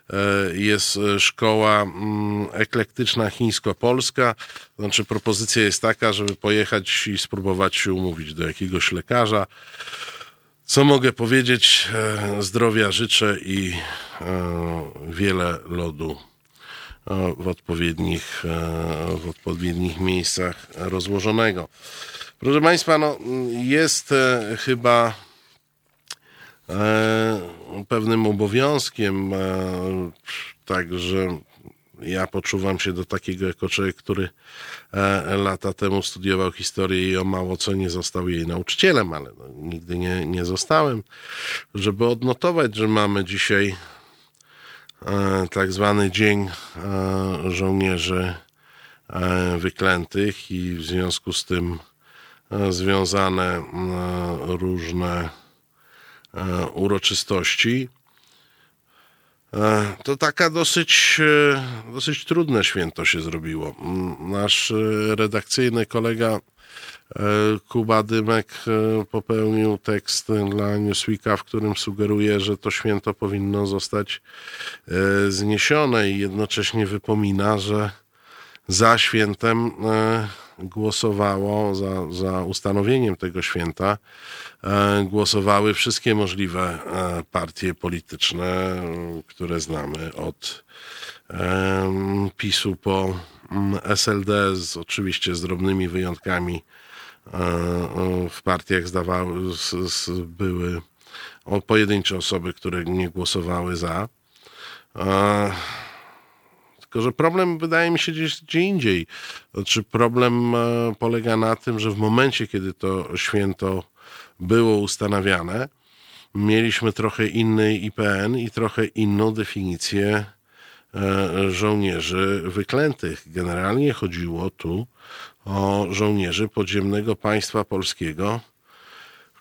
e, jest szkoła mm, eklektyczna chińsko-polska. Znaczy, propozycja jest taka, żeby pojechać i spróbować się umówić do jakiegoś lekarza. Co mogę powiedzieć? Zdrowia życzę i wiele lodu w odpowiednich, w odpowiednich miejscach rozłożonego. Proszę Państwa, no, jest e, chyba e, pewnym obowiązkiem, e, także ja poczuwam się do takiego jako człowiek, który lata temu studiował historię i o mało co nie został jej nauczycielem, ale no, nigdy nie, nie zostałem, żeby odnotować, że mamy dzisiaj tak zwany Dzień Żołnierzy wyklętych i w związku z tym związane różne uroczystości. To taka dosyć, dosyć trudne święto się zrobiło. Nasz redakcyjny kolega Kuba Dymek popełnił tekst dla Newsweeka, w którym sugeruje, że to święto powinno zostać zniesione i jednocześnie wypomina, że za świętem głosowało, za, za ustanowieniem tego święta, głosowały wszystkie możliwe partie polityczne, które znamy od PiSu po SLD, z, oczywiście z drobnymi wyjątkami w partiach zdawały, z, z, były pojedyncze osoby, które nie głosowały za. Tylko, że problem wydaje mi się gdzieś gdzie indziej. Znaczy problem polega na tym, że w momencie, kiedy to święto było ustanawiane, mieliśmy trochę inny IPN i trochę inną definicję żołnierzy wyklętych. Generalnie chodziło tu o żołnierzy podziemnego państwa polskiego,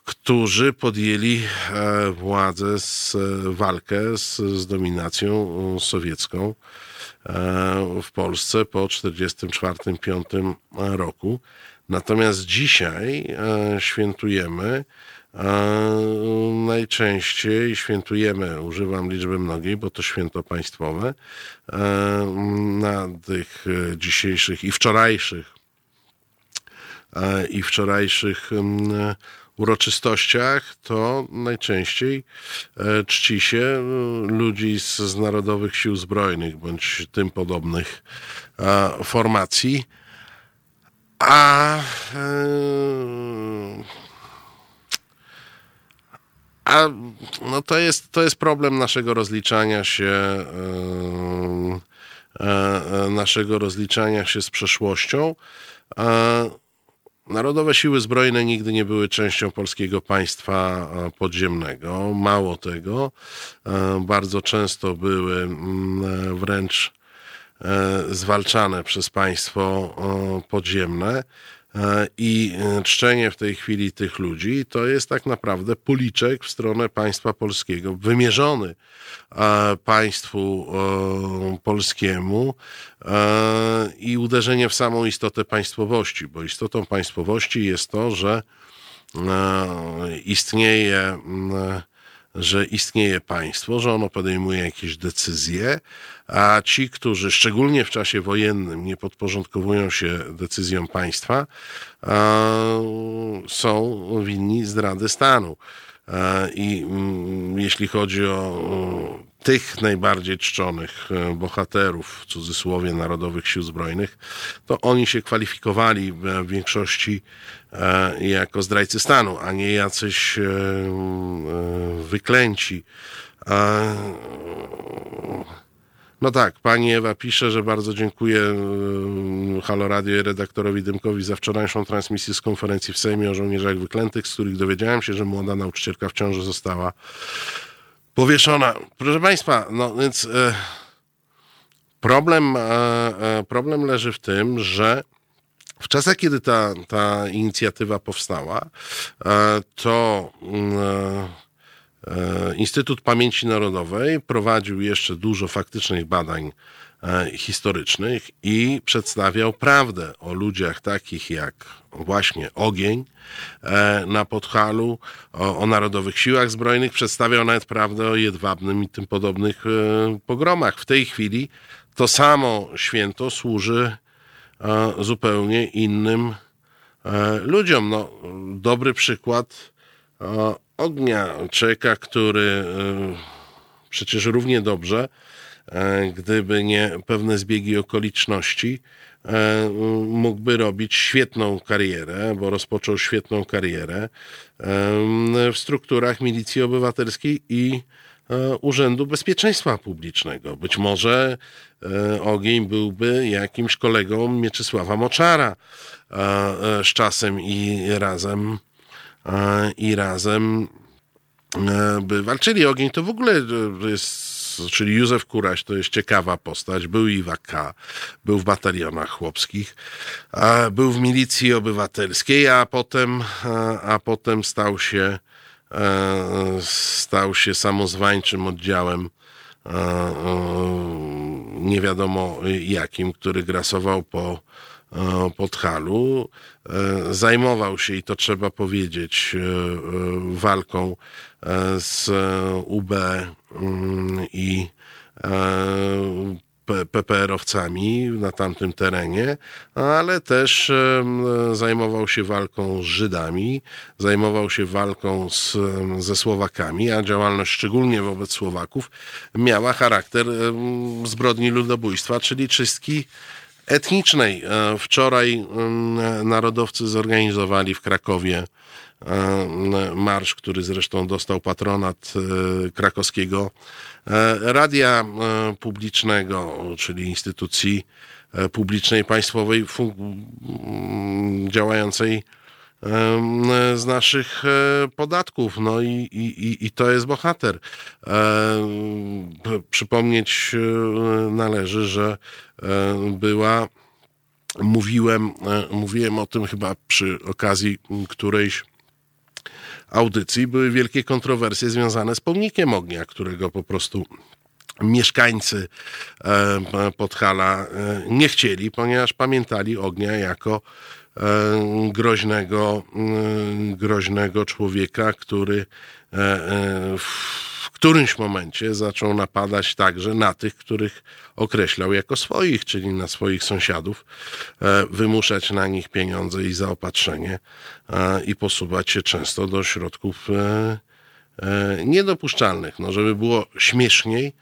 którzy podjęli władzę, z, walkę z, z dominacją sowiecką w Polsce po 1944-1945 roku. Natomiast dzisiaj świętujemy najczęściej świętujemy, używam liczby mnogiej, bo to święto państwowe, na tych dzisiejszych i wczorajszych i wczorajszych uroczystościach, to najczęściej czci się ludzi z, z Narodowych Sił Zbrojnych bądź tym podobnych formacji. A a no to, jest, to jest problem naszego rozliczania się, naszego rozliczania się z przeszłością. Narodowe Siły Zbrojne nigdy nie były częścią polskiego państwa podziemnego. Mało tego, bardzo często były wręcz zwalczane przez państwo podziemne. I czczenie w tej chwili tych ludzi to jest tak naprawdę policzek w stronę państwa polskiego, wymierzony państwu polskiemu i uderzenie w samą istotę państwowości, bo istotą państwowości jest to, że istnieje że istnieje państwo, że ono podejmuje jakieś decyzje, a ci, którzy szczególnie w czasie wojennym nie podporządkowują się decyzjom państwa, są winni zdrady stanu. I mm, jeśli chodzi o tych najbardziej czczonych bohaterów, w cudzysłowie, Narodowych Sił Zbrojnych, to oni się kwalifikowali w większości jako zdrajcy stanu, a nie jacyś wyklęci. No tak, pani Ewa pisze, że bardzo dziękuję Halo Radio i redaktorowi Dymkowi za wczorajszą transmisję z konferencji w Sejmie o żołnierzach wyklętych, z których dowiedziałem się, że młoda nauczycielka w ciąży została powieszona. Proszę Państwa, no więc e, problem, e, problem leży w tym, że w czasach, kiedy ta, ta inicjatywa powstała, e, to Instytut Pamięci Narodowej prowadził jeszcze dużo faktycznych badań historycznych i przedstawiał prawdę o ludziach takich jak właśnie Ogień na Podhalu, o, o Narodowych Siłach Zbrojnych, przedstawiał nawet prawdę o Jedwabnym i tym podobnych pogromach. W tej chwili to samo święto służy zupełnie innym ludziom. No, dobry przykład ognia czeka, który przecież równie dobrze, gdyby nie pewne zbiegi okoliczności, mógłby robić świetną karierę, bo rozpoczął świetną karierę w strukturach milicji obywatelskiej i Urzędu Bezpieczeństwa Publicznego. Być może ogień byłby jakimś kolegą Mieczysława Moczara z czasem i razem i razem by walczyli. Ogień to w ogóle jest czyli Józef Kuraś to jest ciekawa postać, był i w AK, był w batalionach chłopskich, był w milicji obywatelskiej, a potem, a, a potem stał się e, stał się samozwańczym oddziałem e, e, nie wiadomo jakim, który grasował po Podhalu. E, zajmował się, i to trzeba powiedzieć, e, walką z UB mm, i PPR-owcami na tamtym terenie, ale też zajmował się walką z Żydami, zajmował się walką z, ze Słowakami, a działalność szczególnie wobec Słowaków miała charakter zbrodni ludobójstwa, czyli czystki etnicznej. E, wczoraj narodowcy zorganizowali w Krakowie e, marsz, który zresztą dostał patronat e, krakowskiego radia publicznego, czyli instytucji publicznej, państwowej, działającej z naszych podatków. No i, i, i to jest bohater. Przypomnieć należy, że była, mówiłem, mówiłem o tym chyba przy okazji którejś audycji, były wielkie kontrowersje związane z pomnikiem ognia, którego po prostu mieszkańcy Podhala nie chcieli, ponieważ pamiętali ognia jako E, groźnego, e, groźnego człowieka, który e, w którymś momencie zaczął napadać także na tych, których określał jako swoich, czyli na swoich sąsiadów, wymuszać na nich pieniądze i zaopatrzenie i posuwać się często do środków niedopuszczalnych. No, żeby było śmieszniej,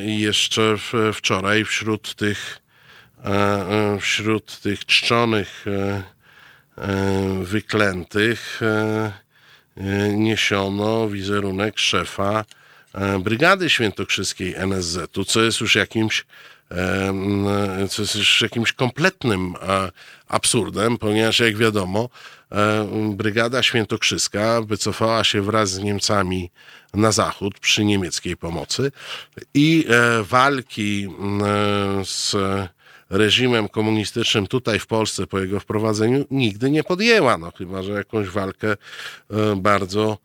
jeszcze wczoraj wśród tych E, wśród tych czczonych e, e, wyklętych niesiono wizerunek szefa Brygady Świętokrzyskiej NSZ-u, co jest już jakimś co jest już jakimś kompletnym absurdem, ponieważ jak wiadomo, Brygada Świętokrzyska wycofała się wraz z Niemcami na zachód przy niemieckiej pomocy i walki z reżimem komunistycznym tutaj w Polsce po jego wprowadzeniu nigdy nie podjęła, no chyba, że jakąś walkę e, bardzo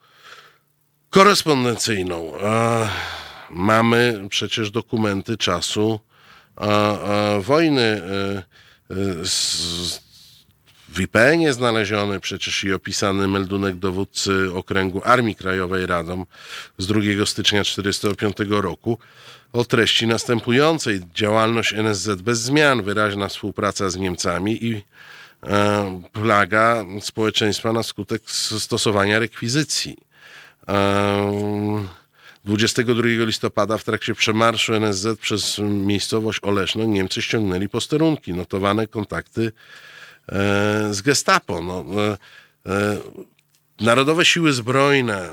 korespondencyjną. Mamy przecież dokumenty czasu wojny e, w IPN-ie znaleziony przecież i opisany meldunek dowódcy okręgu Armii Krajowej Radom z 2 stycznia 1945 roku o treści następującej. Działalność NSZ bez zmian, wyraźna współpraca z Niemcami i e, plaga społeczeństwa na skutek stosowania rekwizycji. E, 22 listopada w trakcie przemarszu NSZ przez miejscowość Oleszno Niemcy ściągnęli posterunki, notowane kontakty e, z gestapo. No, e, e, Narodowe Siły Zbrojne,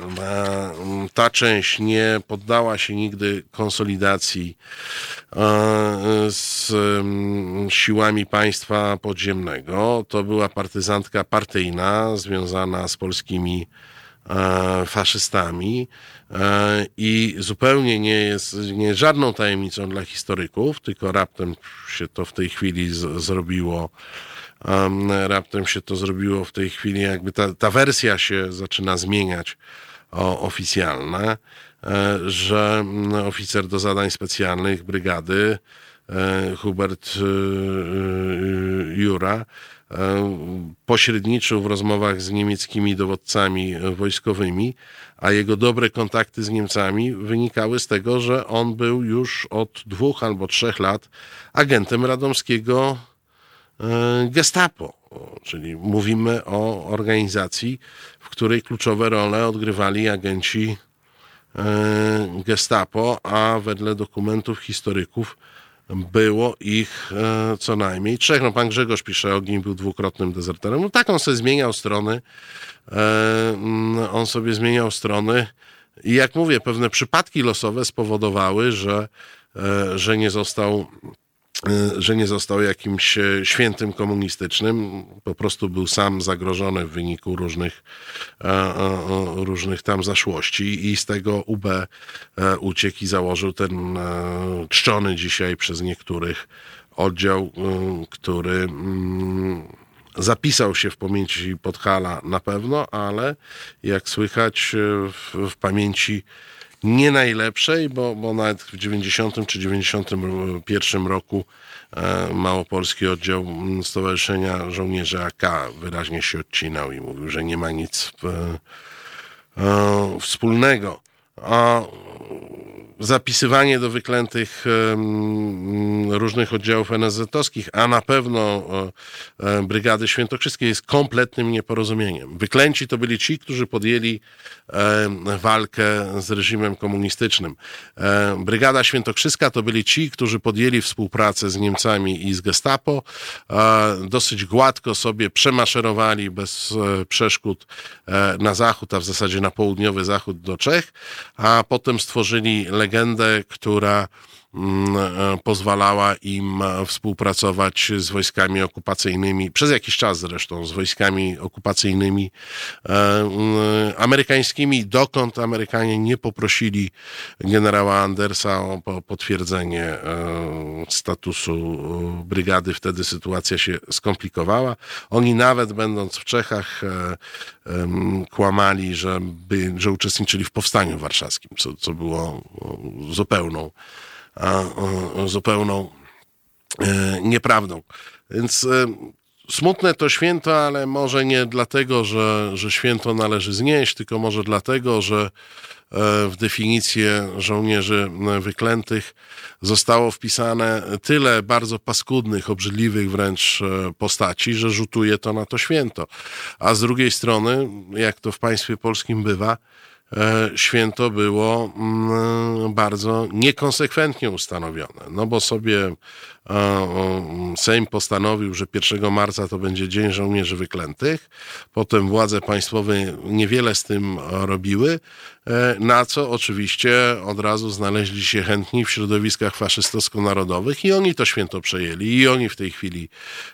ta część nie poddała się nigdy konsolidacji z siłami państwa podziemnego. To była partyzantka partyjna związana z polskimi faszystami i zupełnie nie jest, nie żadną tajemnicą dla historyków, tylko raptem się to w tej chwili z, zrobiło raptem się to zrobiło w tej chwili, jakby ta, ta wersja się zaczyna zmieniać o, oficjalna, e, że mm, oficer do zadań specjalnych brygady e, Hubert e, Jura pośredniczył w rozmowach z niemieckimi dowódcami wojskowymi, a jego dobre kontakty z Niemcami wynikały z tego, że on był już od dwóch albo trzech lat agentem radomskiego Gestapo, czyli mówimy o organizacji, w której kluczowe role odgrywali agenci e, Gestapo, a wedle dokumentów historyków było ich e, co najmniej trzech. No, pan Grzegorz pisze, ogień był dwukrotnym dezerterem. No tak, on sobie zmieniał strony. On sobie zmieniał strony i jak mówię, pewne przypadki losowe spowodowały, że, że nie został że nie został jakimś świętym komunistycznym, po prostu był sam zagrożony w wyniku różnych, różnych tam zaszłości i z tego UB uciekł i założył ten czczony dzisiaj przez niektórych oddział, który mm, zapisał się w pamięci Podhala na pewno, ale jak słychać w, w pamięci nie najlepszej, bo, bo nawet w 90 czy 91 roku e, Małopolski Oddział Stowarzyszenia Żołnierzy AK wyraźnie się odcinał i mówił, że nie ma nic w, e, wspólnego. A zapisywanie do wyklętych różnych oddziałów NSZ-owskich, a na pewno e, Brygady Świętokrzyskiej jest kompletnym nieporozumieniem. Wyklęci to byli ci, którzy podjęli walkę z reżimem komunistycznym. E, Brygada Świętokrzyska to byli ci, którzy podjęli współpracę z Niemcami i z Gestapo. Dosyć gładko sobie przemaszerowali bez e, przeszkód na zachód, a w zasadzie na południowy zachód do Czech, a potem stworzyli legendę, która pozwalała im e, współpracować z wojskami okupacyjnymi, przez jakiś czas zresztą, z wojskami okupacyjnymi e, mm, amerykańskimi, dokąd Amerykanie nie poprosili generała Andersa o potwierdzenie statusu brygady. Wtedy sytuacja się skomplikowała. Oni nawet będąc w Czechach kłamali, że, by, że uczestniczyli w powstaniu warszawskim, co, co było zupełną, zupełną e, nieprawdą. Więc e, smutne to święto, ale może nie dlatego, że, że święto należy znieść, tylko może dlatego, że E, w definicję żołnierzy wyklętych zostało wpisane tyle bardzo paskudnych, obrzydliwych wręcz postaci, że rzutuje to na to święto. A z drugiej strony, jak to w państwie polskim bywa, święto było mm, bardzo niekonsekwentnie ustanowione. No bo sobie Sejm postanowił, że 1 marca to będzie Dzień Żołnierzy Wyklętych. Potem władze państwowe niewiele z tym robiły, e, na co oczywiście od razu znaleźli się chętni w środowiskach faszystowsko-narodowych i oni to święto przejęli i oni w tej chwili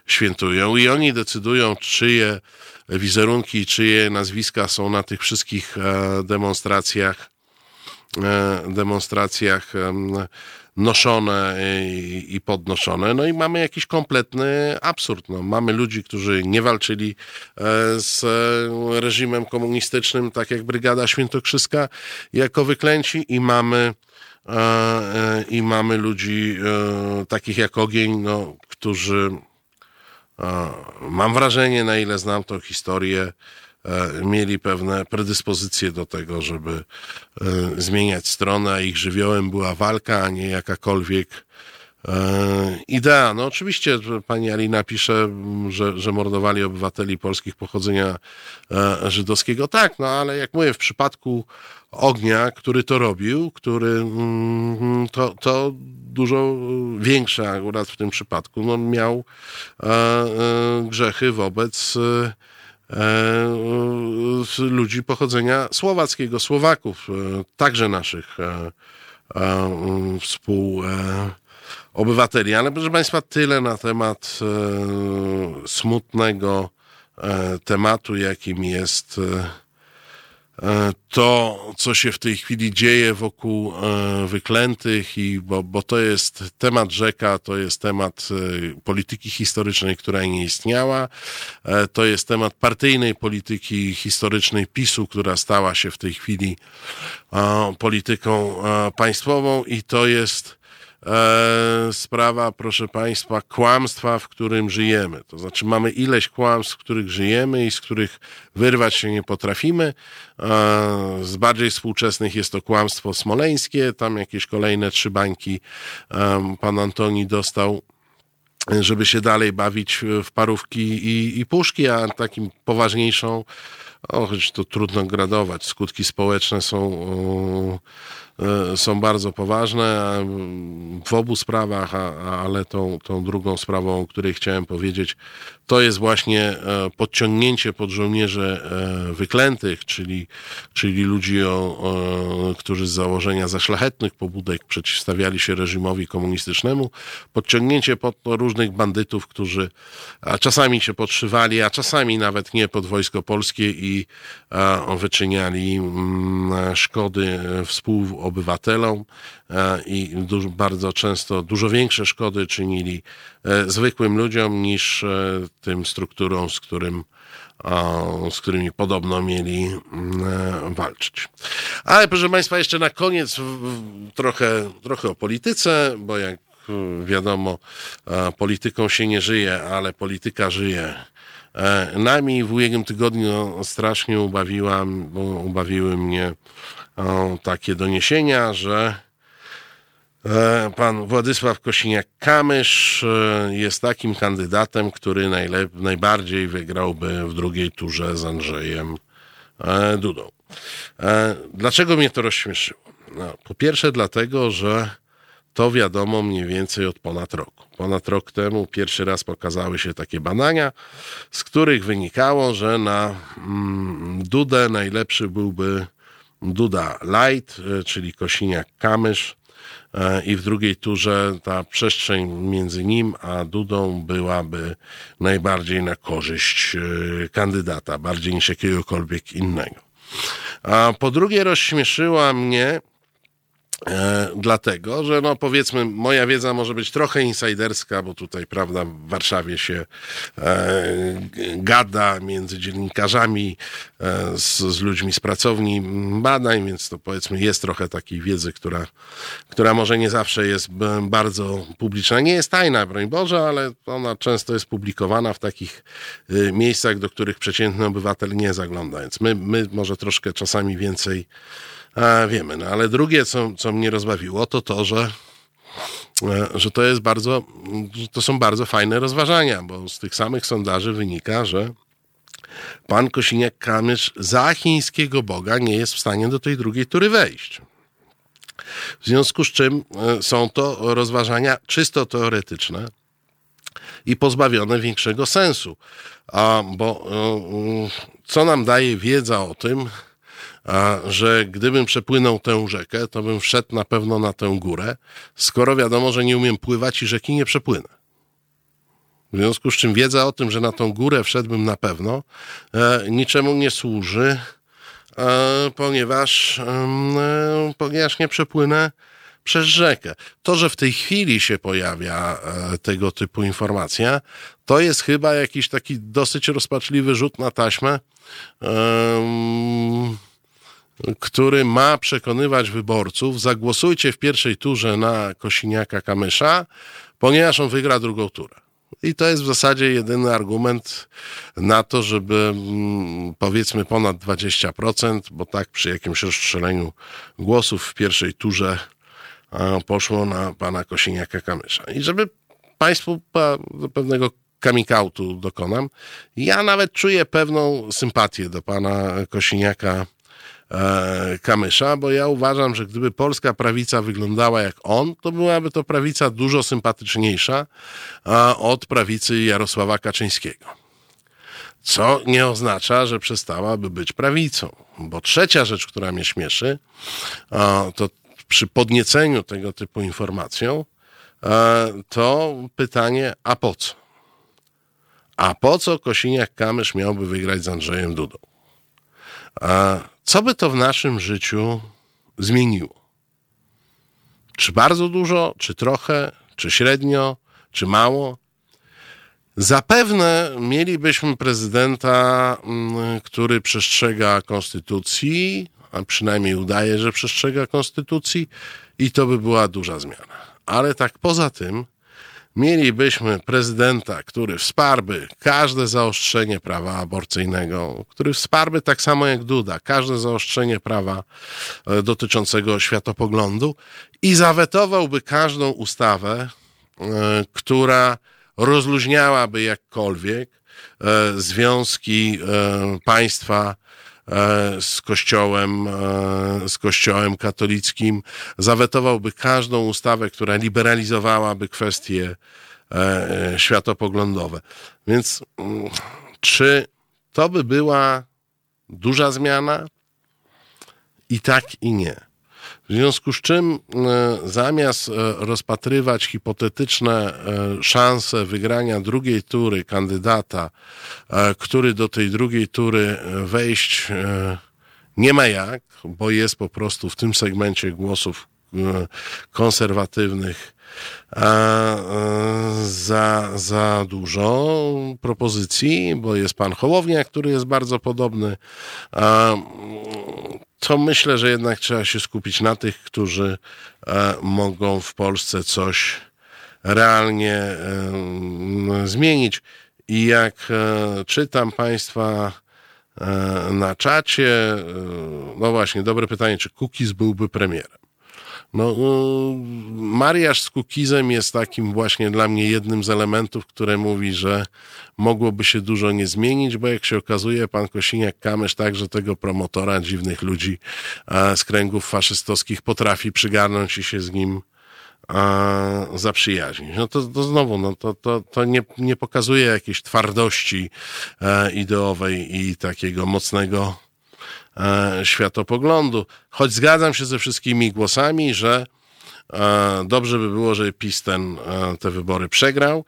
świętują i oni decydują, czyje wizerunki, czyje nazwiska są na tych wszystkich e, demonstracjach e, demonstracjach noszone i podnoszone. No i mamy jakiś kompletny absurd. No, mamy ludzi, którzy nie walczyli e, z reżimem komunistycznym, tak jak Brygada Świętokrzyska, jako wyklęci i mamy i mamy ludzi takich jak Ogień, no, którzy mam wrażenie, na ile znam tą historię, E, mieli pewne predyspozycje do tego, żeby e, zmieniać stronę, ich żywiołem była walka, a nie jakakolwiek e, idea. No oczywiście pani Alina pisze, że, że mordowali obywateli polskich pochodzenia żydowskiego. Tak, no ale jak mówię, w przypadku ognia, który to robił, który mm, to, to dużo większe akurat w tym przypadku, no miał grzechy wobec E, ludzi pochodzenia słowackiego, Słowaków, e, także naszych e, współobywateli. Ale proszę Państwa, tyle na temat smutnego tematu, jakim jest E, to, co się w tej chwili dzieje wokół e, wyklętych, i bo, bo to jest temat rzeka, to jest temat e, polityki historycznej, która nie istniała, to jest temat partyjnej polityki historycznej PiSu, która stała się w tej chwili polityką państwową i to jest e, sprawa, proszę Państwa, kłamstwa, w którym żyjemy. To znaczy mamy ileś kłamstw, w których żyjemy i z których wyrwać się nie potrafimy. E, z bardziej współczesnych jest to kłamstwo smoleńskie, tam jakieś kolejne trzy bańki e, pan Antoni dostał żeby się dalej bawić w parówki i, i puszki, a takim poważniejszą, o, choć to trudno gradować, skutki społeczne są e, są bardzo poważne w obu sprawach, ale tą, tą drugą sprawą, o której chciałem powiedzieć, to jest właśnie e, podciągnięcie pod żołnierzy wyklętych, czyli, czyli ludzi, o, którzy z założenia za szlachetnych pobudek przeciwstawiali się reżimowi komunistycznemu, podciągnięcie pod różnych bandytów, którzy a czasami się podszywali, a czasami nawet nie pod wojsko polskie i wyczyniali mm, szkody współobywatelom i dużo, bardzo często dużo większe szkody czynili e, zwykłym ludziom niż e, tym strukturom, z którym z którymi podobno mieli mm, e, walczyć. Ale proszę Państwa, jeszcze na koniec trochę, trochę o polityce, bo jak wiadomo, polityką się nie żyje, ale polityka żyje E, nami w ubiegłym tygodniu strasznie ubawiłam, bo ubawiły mnie takie doniesienia, że e, pan Władysław Kosiniak-Kamysz e, jest takim kandydatem, który najbardziej wygrałby w drugiej turze z Andrzejem Dudą. Dlaczego mnie to rozśmieszyło? No, po pierwsze dlatego, że to wiadomo mniej więcej od ponad roku. Ponad rok temu pierwszy raz pokazały się takie badania, z których wynikało, że na mm, Dudę najlepszy byłby Duda Light, e, czyli Kosiniak-Kamysz e, i w drugiej turze ta przestrzeń między nim a Dudą byłaby najbardziej na korzyść e, kandydata, bardziej niż jakiegokolwiek innego. A po drugie rozśmieszyła mnie E, dlatego, że no powiedzmy, moja wiedza może być trochę insajderska, bo tutaj, prawda, w Warszawie się e, gada między dziennikarzami e, z, z, ludźmi z pracowni badań, więc to powiedzmy jest trochę takiej wiedzy, która, która może nie zawsze jest bardzo publiczna. Nie jest tajna, broń Boże, ale ona często jest publikowana w takich y, miejscach, do których przeciętny obywatel nie zagląda. Więc my, my może troszkę czasami więcej wiemy. No ale drugie, co, co mnie rozbawiło, to to, że, e, że to jest bardzo, to są bardzo fajne rozważania, bo z tych samych sondaży wynika, że pan Kosiniak-Kamysz za chińskiego Boga nie jest w stanie do tej drugiej tury wejść. W związku z czym e, są to rozważania czysto teoretyczne i pozbawione większego sensu. A, bo e, co nam daje wiedza o tym, a, że gdybym przepłynął tę rzekę, to bym wszedł na pewno na tę górę, skoro wiadomo, że nie umiem pływać i rzeki nie przepłynę. W związku z czym wiedza o tym, że na tą górę wszedłbym na pewno, e, niczemu nie służy, e, ponieważ, e, ponieważ nie przepłynę przez rzekę. To, że w tej chwili się pojawia e, tego typu informacja, to jest chyba jakiś taki dosyć rozpaczliwy rzut na taśmę który ma przekonywać wyborców, zagłosujcie w pierwszej turze na Kosiniaka Kamysza, ponieważ on wygra drugą turę. I to jest w zasadzie jedyny argument na to, żeby mm, powiedzmy ponad 20%, bo tak przy jakimś rozstrzeleniu głosów w pierwszej turze poszło na pana Kosiniaka Kamysza. I żeby Państwu do pewnego kamikautu dokonam, ja nawet czuję pewną sympatię do pana Kosiniaka E, Kamysza, bo ja uważam, że gdyby polska prawica wyglądała jak on, to byłaby to prawica dużo sympatyczniejsza od prawicy Jarosława Kaczyńskiego. Co nie oznacza, że przestałaby być prawicą. Bo trzecia rzecz, która mnie śmieszy, to przy podnieceniu tego typu informacją, to pytanie, a po co? A po co Kosiniak-Kamysz miałby wygrać z Andrzejem Dudą? Co by to w naszym życiu zmieniło? Czy bardzo dużo, czy trochę, czy średnio, czy mało? Zapewne mielibyśmy prezydenta, mm, który przestrzega konstytucji, a przynajmniej udaje, że przestrzega konstytucji, i to by była duża zmiana. Ale tak poza tym, mielibyśmy prezydenta, który wsparłby każde zaostrzenie prawa aborcyjnego, który wsparłby tak samo jak Duda, każde zaostrzenie prawa e, dotyczącego światopoglądu i zawetowałby każdą ustawę, e, która rozluźniałaby jakkolwiek e, związki państwa z kościołem, e, z kościołem katolickim, zawetowałby każdą ustawę, która liberalizowałaby kwestie e, światopoglądowe. Więc mm, czy to by była duża zmiana? I tak, i nie. W związku z czym e, zamiast e, rozpatrywać hipotetyczne e, szanse wygrania drugiej tury kandydata, który do tej drugiej tury wejść nie ma jak, bo jest po prostu w tym segmencie głosów konserwatywnych za, za dużo propozycji, bo jest pan Hołownia, który jest bardzo podobny to myślę, że jednak trzeba się skupić na tych, którzy e, mogą w Polsce coś realnie e, zmienić. I jak e, czytam Państwa na czacie, no właśnie, dobre pytanie, czy Kukiz byłby premierem? No, mariaż z Kukizem jest takim właśnie dla mnie jednym z elementów, które mówi, że mogłoby się dużo nie zmienić, bo jak się okazuje, pan Kosiniak-Kamysz także tego promotora dziwnych ludzi z kręgów faszystowskich potrafi przygarnąć i się z nim zaprzyjaźnić. No to, to znowu, no to, to, to nie, nie pokazuje jakiejś twardości e, ideowej i takiego mocnego e, światopoglądu. Choć zgadzam się ze wszystkimi głosami, że e, dobrze by było, żeby PiS ten, te wybory przegrał,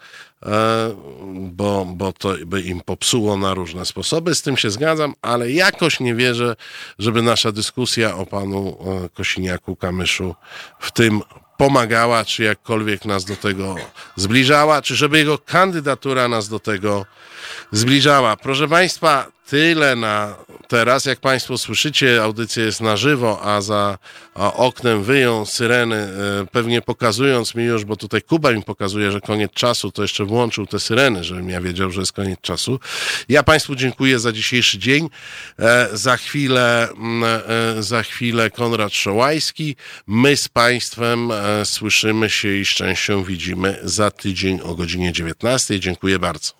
bo, bo to by im popsuło na różne sposoby. Z tym się zgadzam, ale jakoś nie wierzę, żeby nasza dyskusja o panu Kosiniaku Kamyszu w tym pomagała, czy jakkolwiek nas do tego zbliżała, czy żeby jego kandydatura nas do tego zbliżała. Proszę Państwa, tyle na teraz. Jak Państwo słyszycie, audycja jest na żywo, a za oknem wyją syreny, e, pewnie pokazując mi już, bo tutaj Kuba mi pokazuje, że koniec czasu, to jeszcze włączył te syreny, żebym ja wiedział, że jest koniec czasu. Ja Państwu dziękuję za dzisiejszy dzień. E, za chwilę, e, za chwilę Konrad Szołajski. My z Państwem słyszymy się i szczęścią widzimy za tydzień o godzinie 19. Dziękuję bardzo.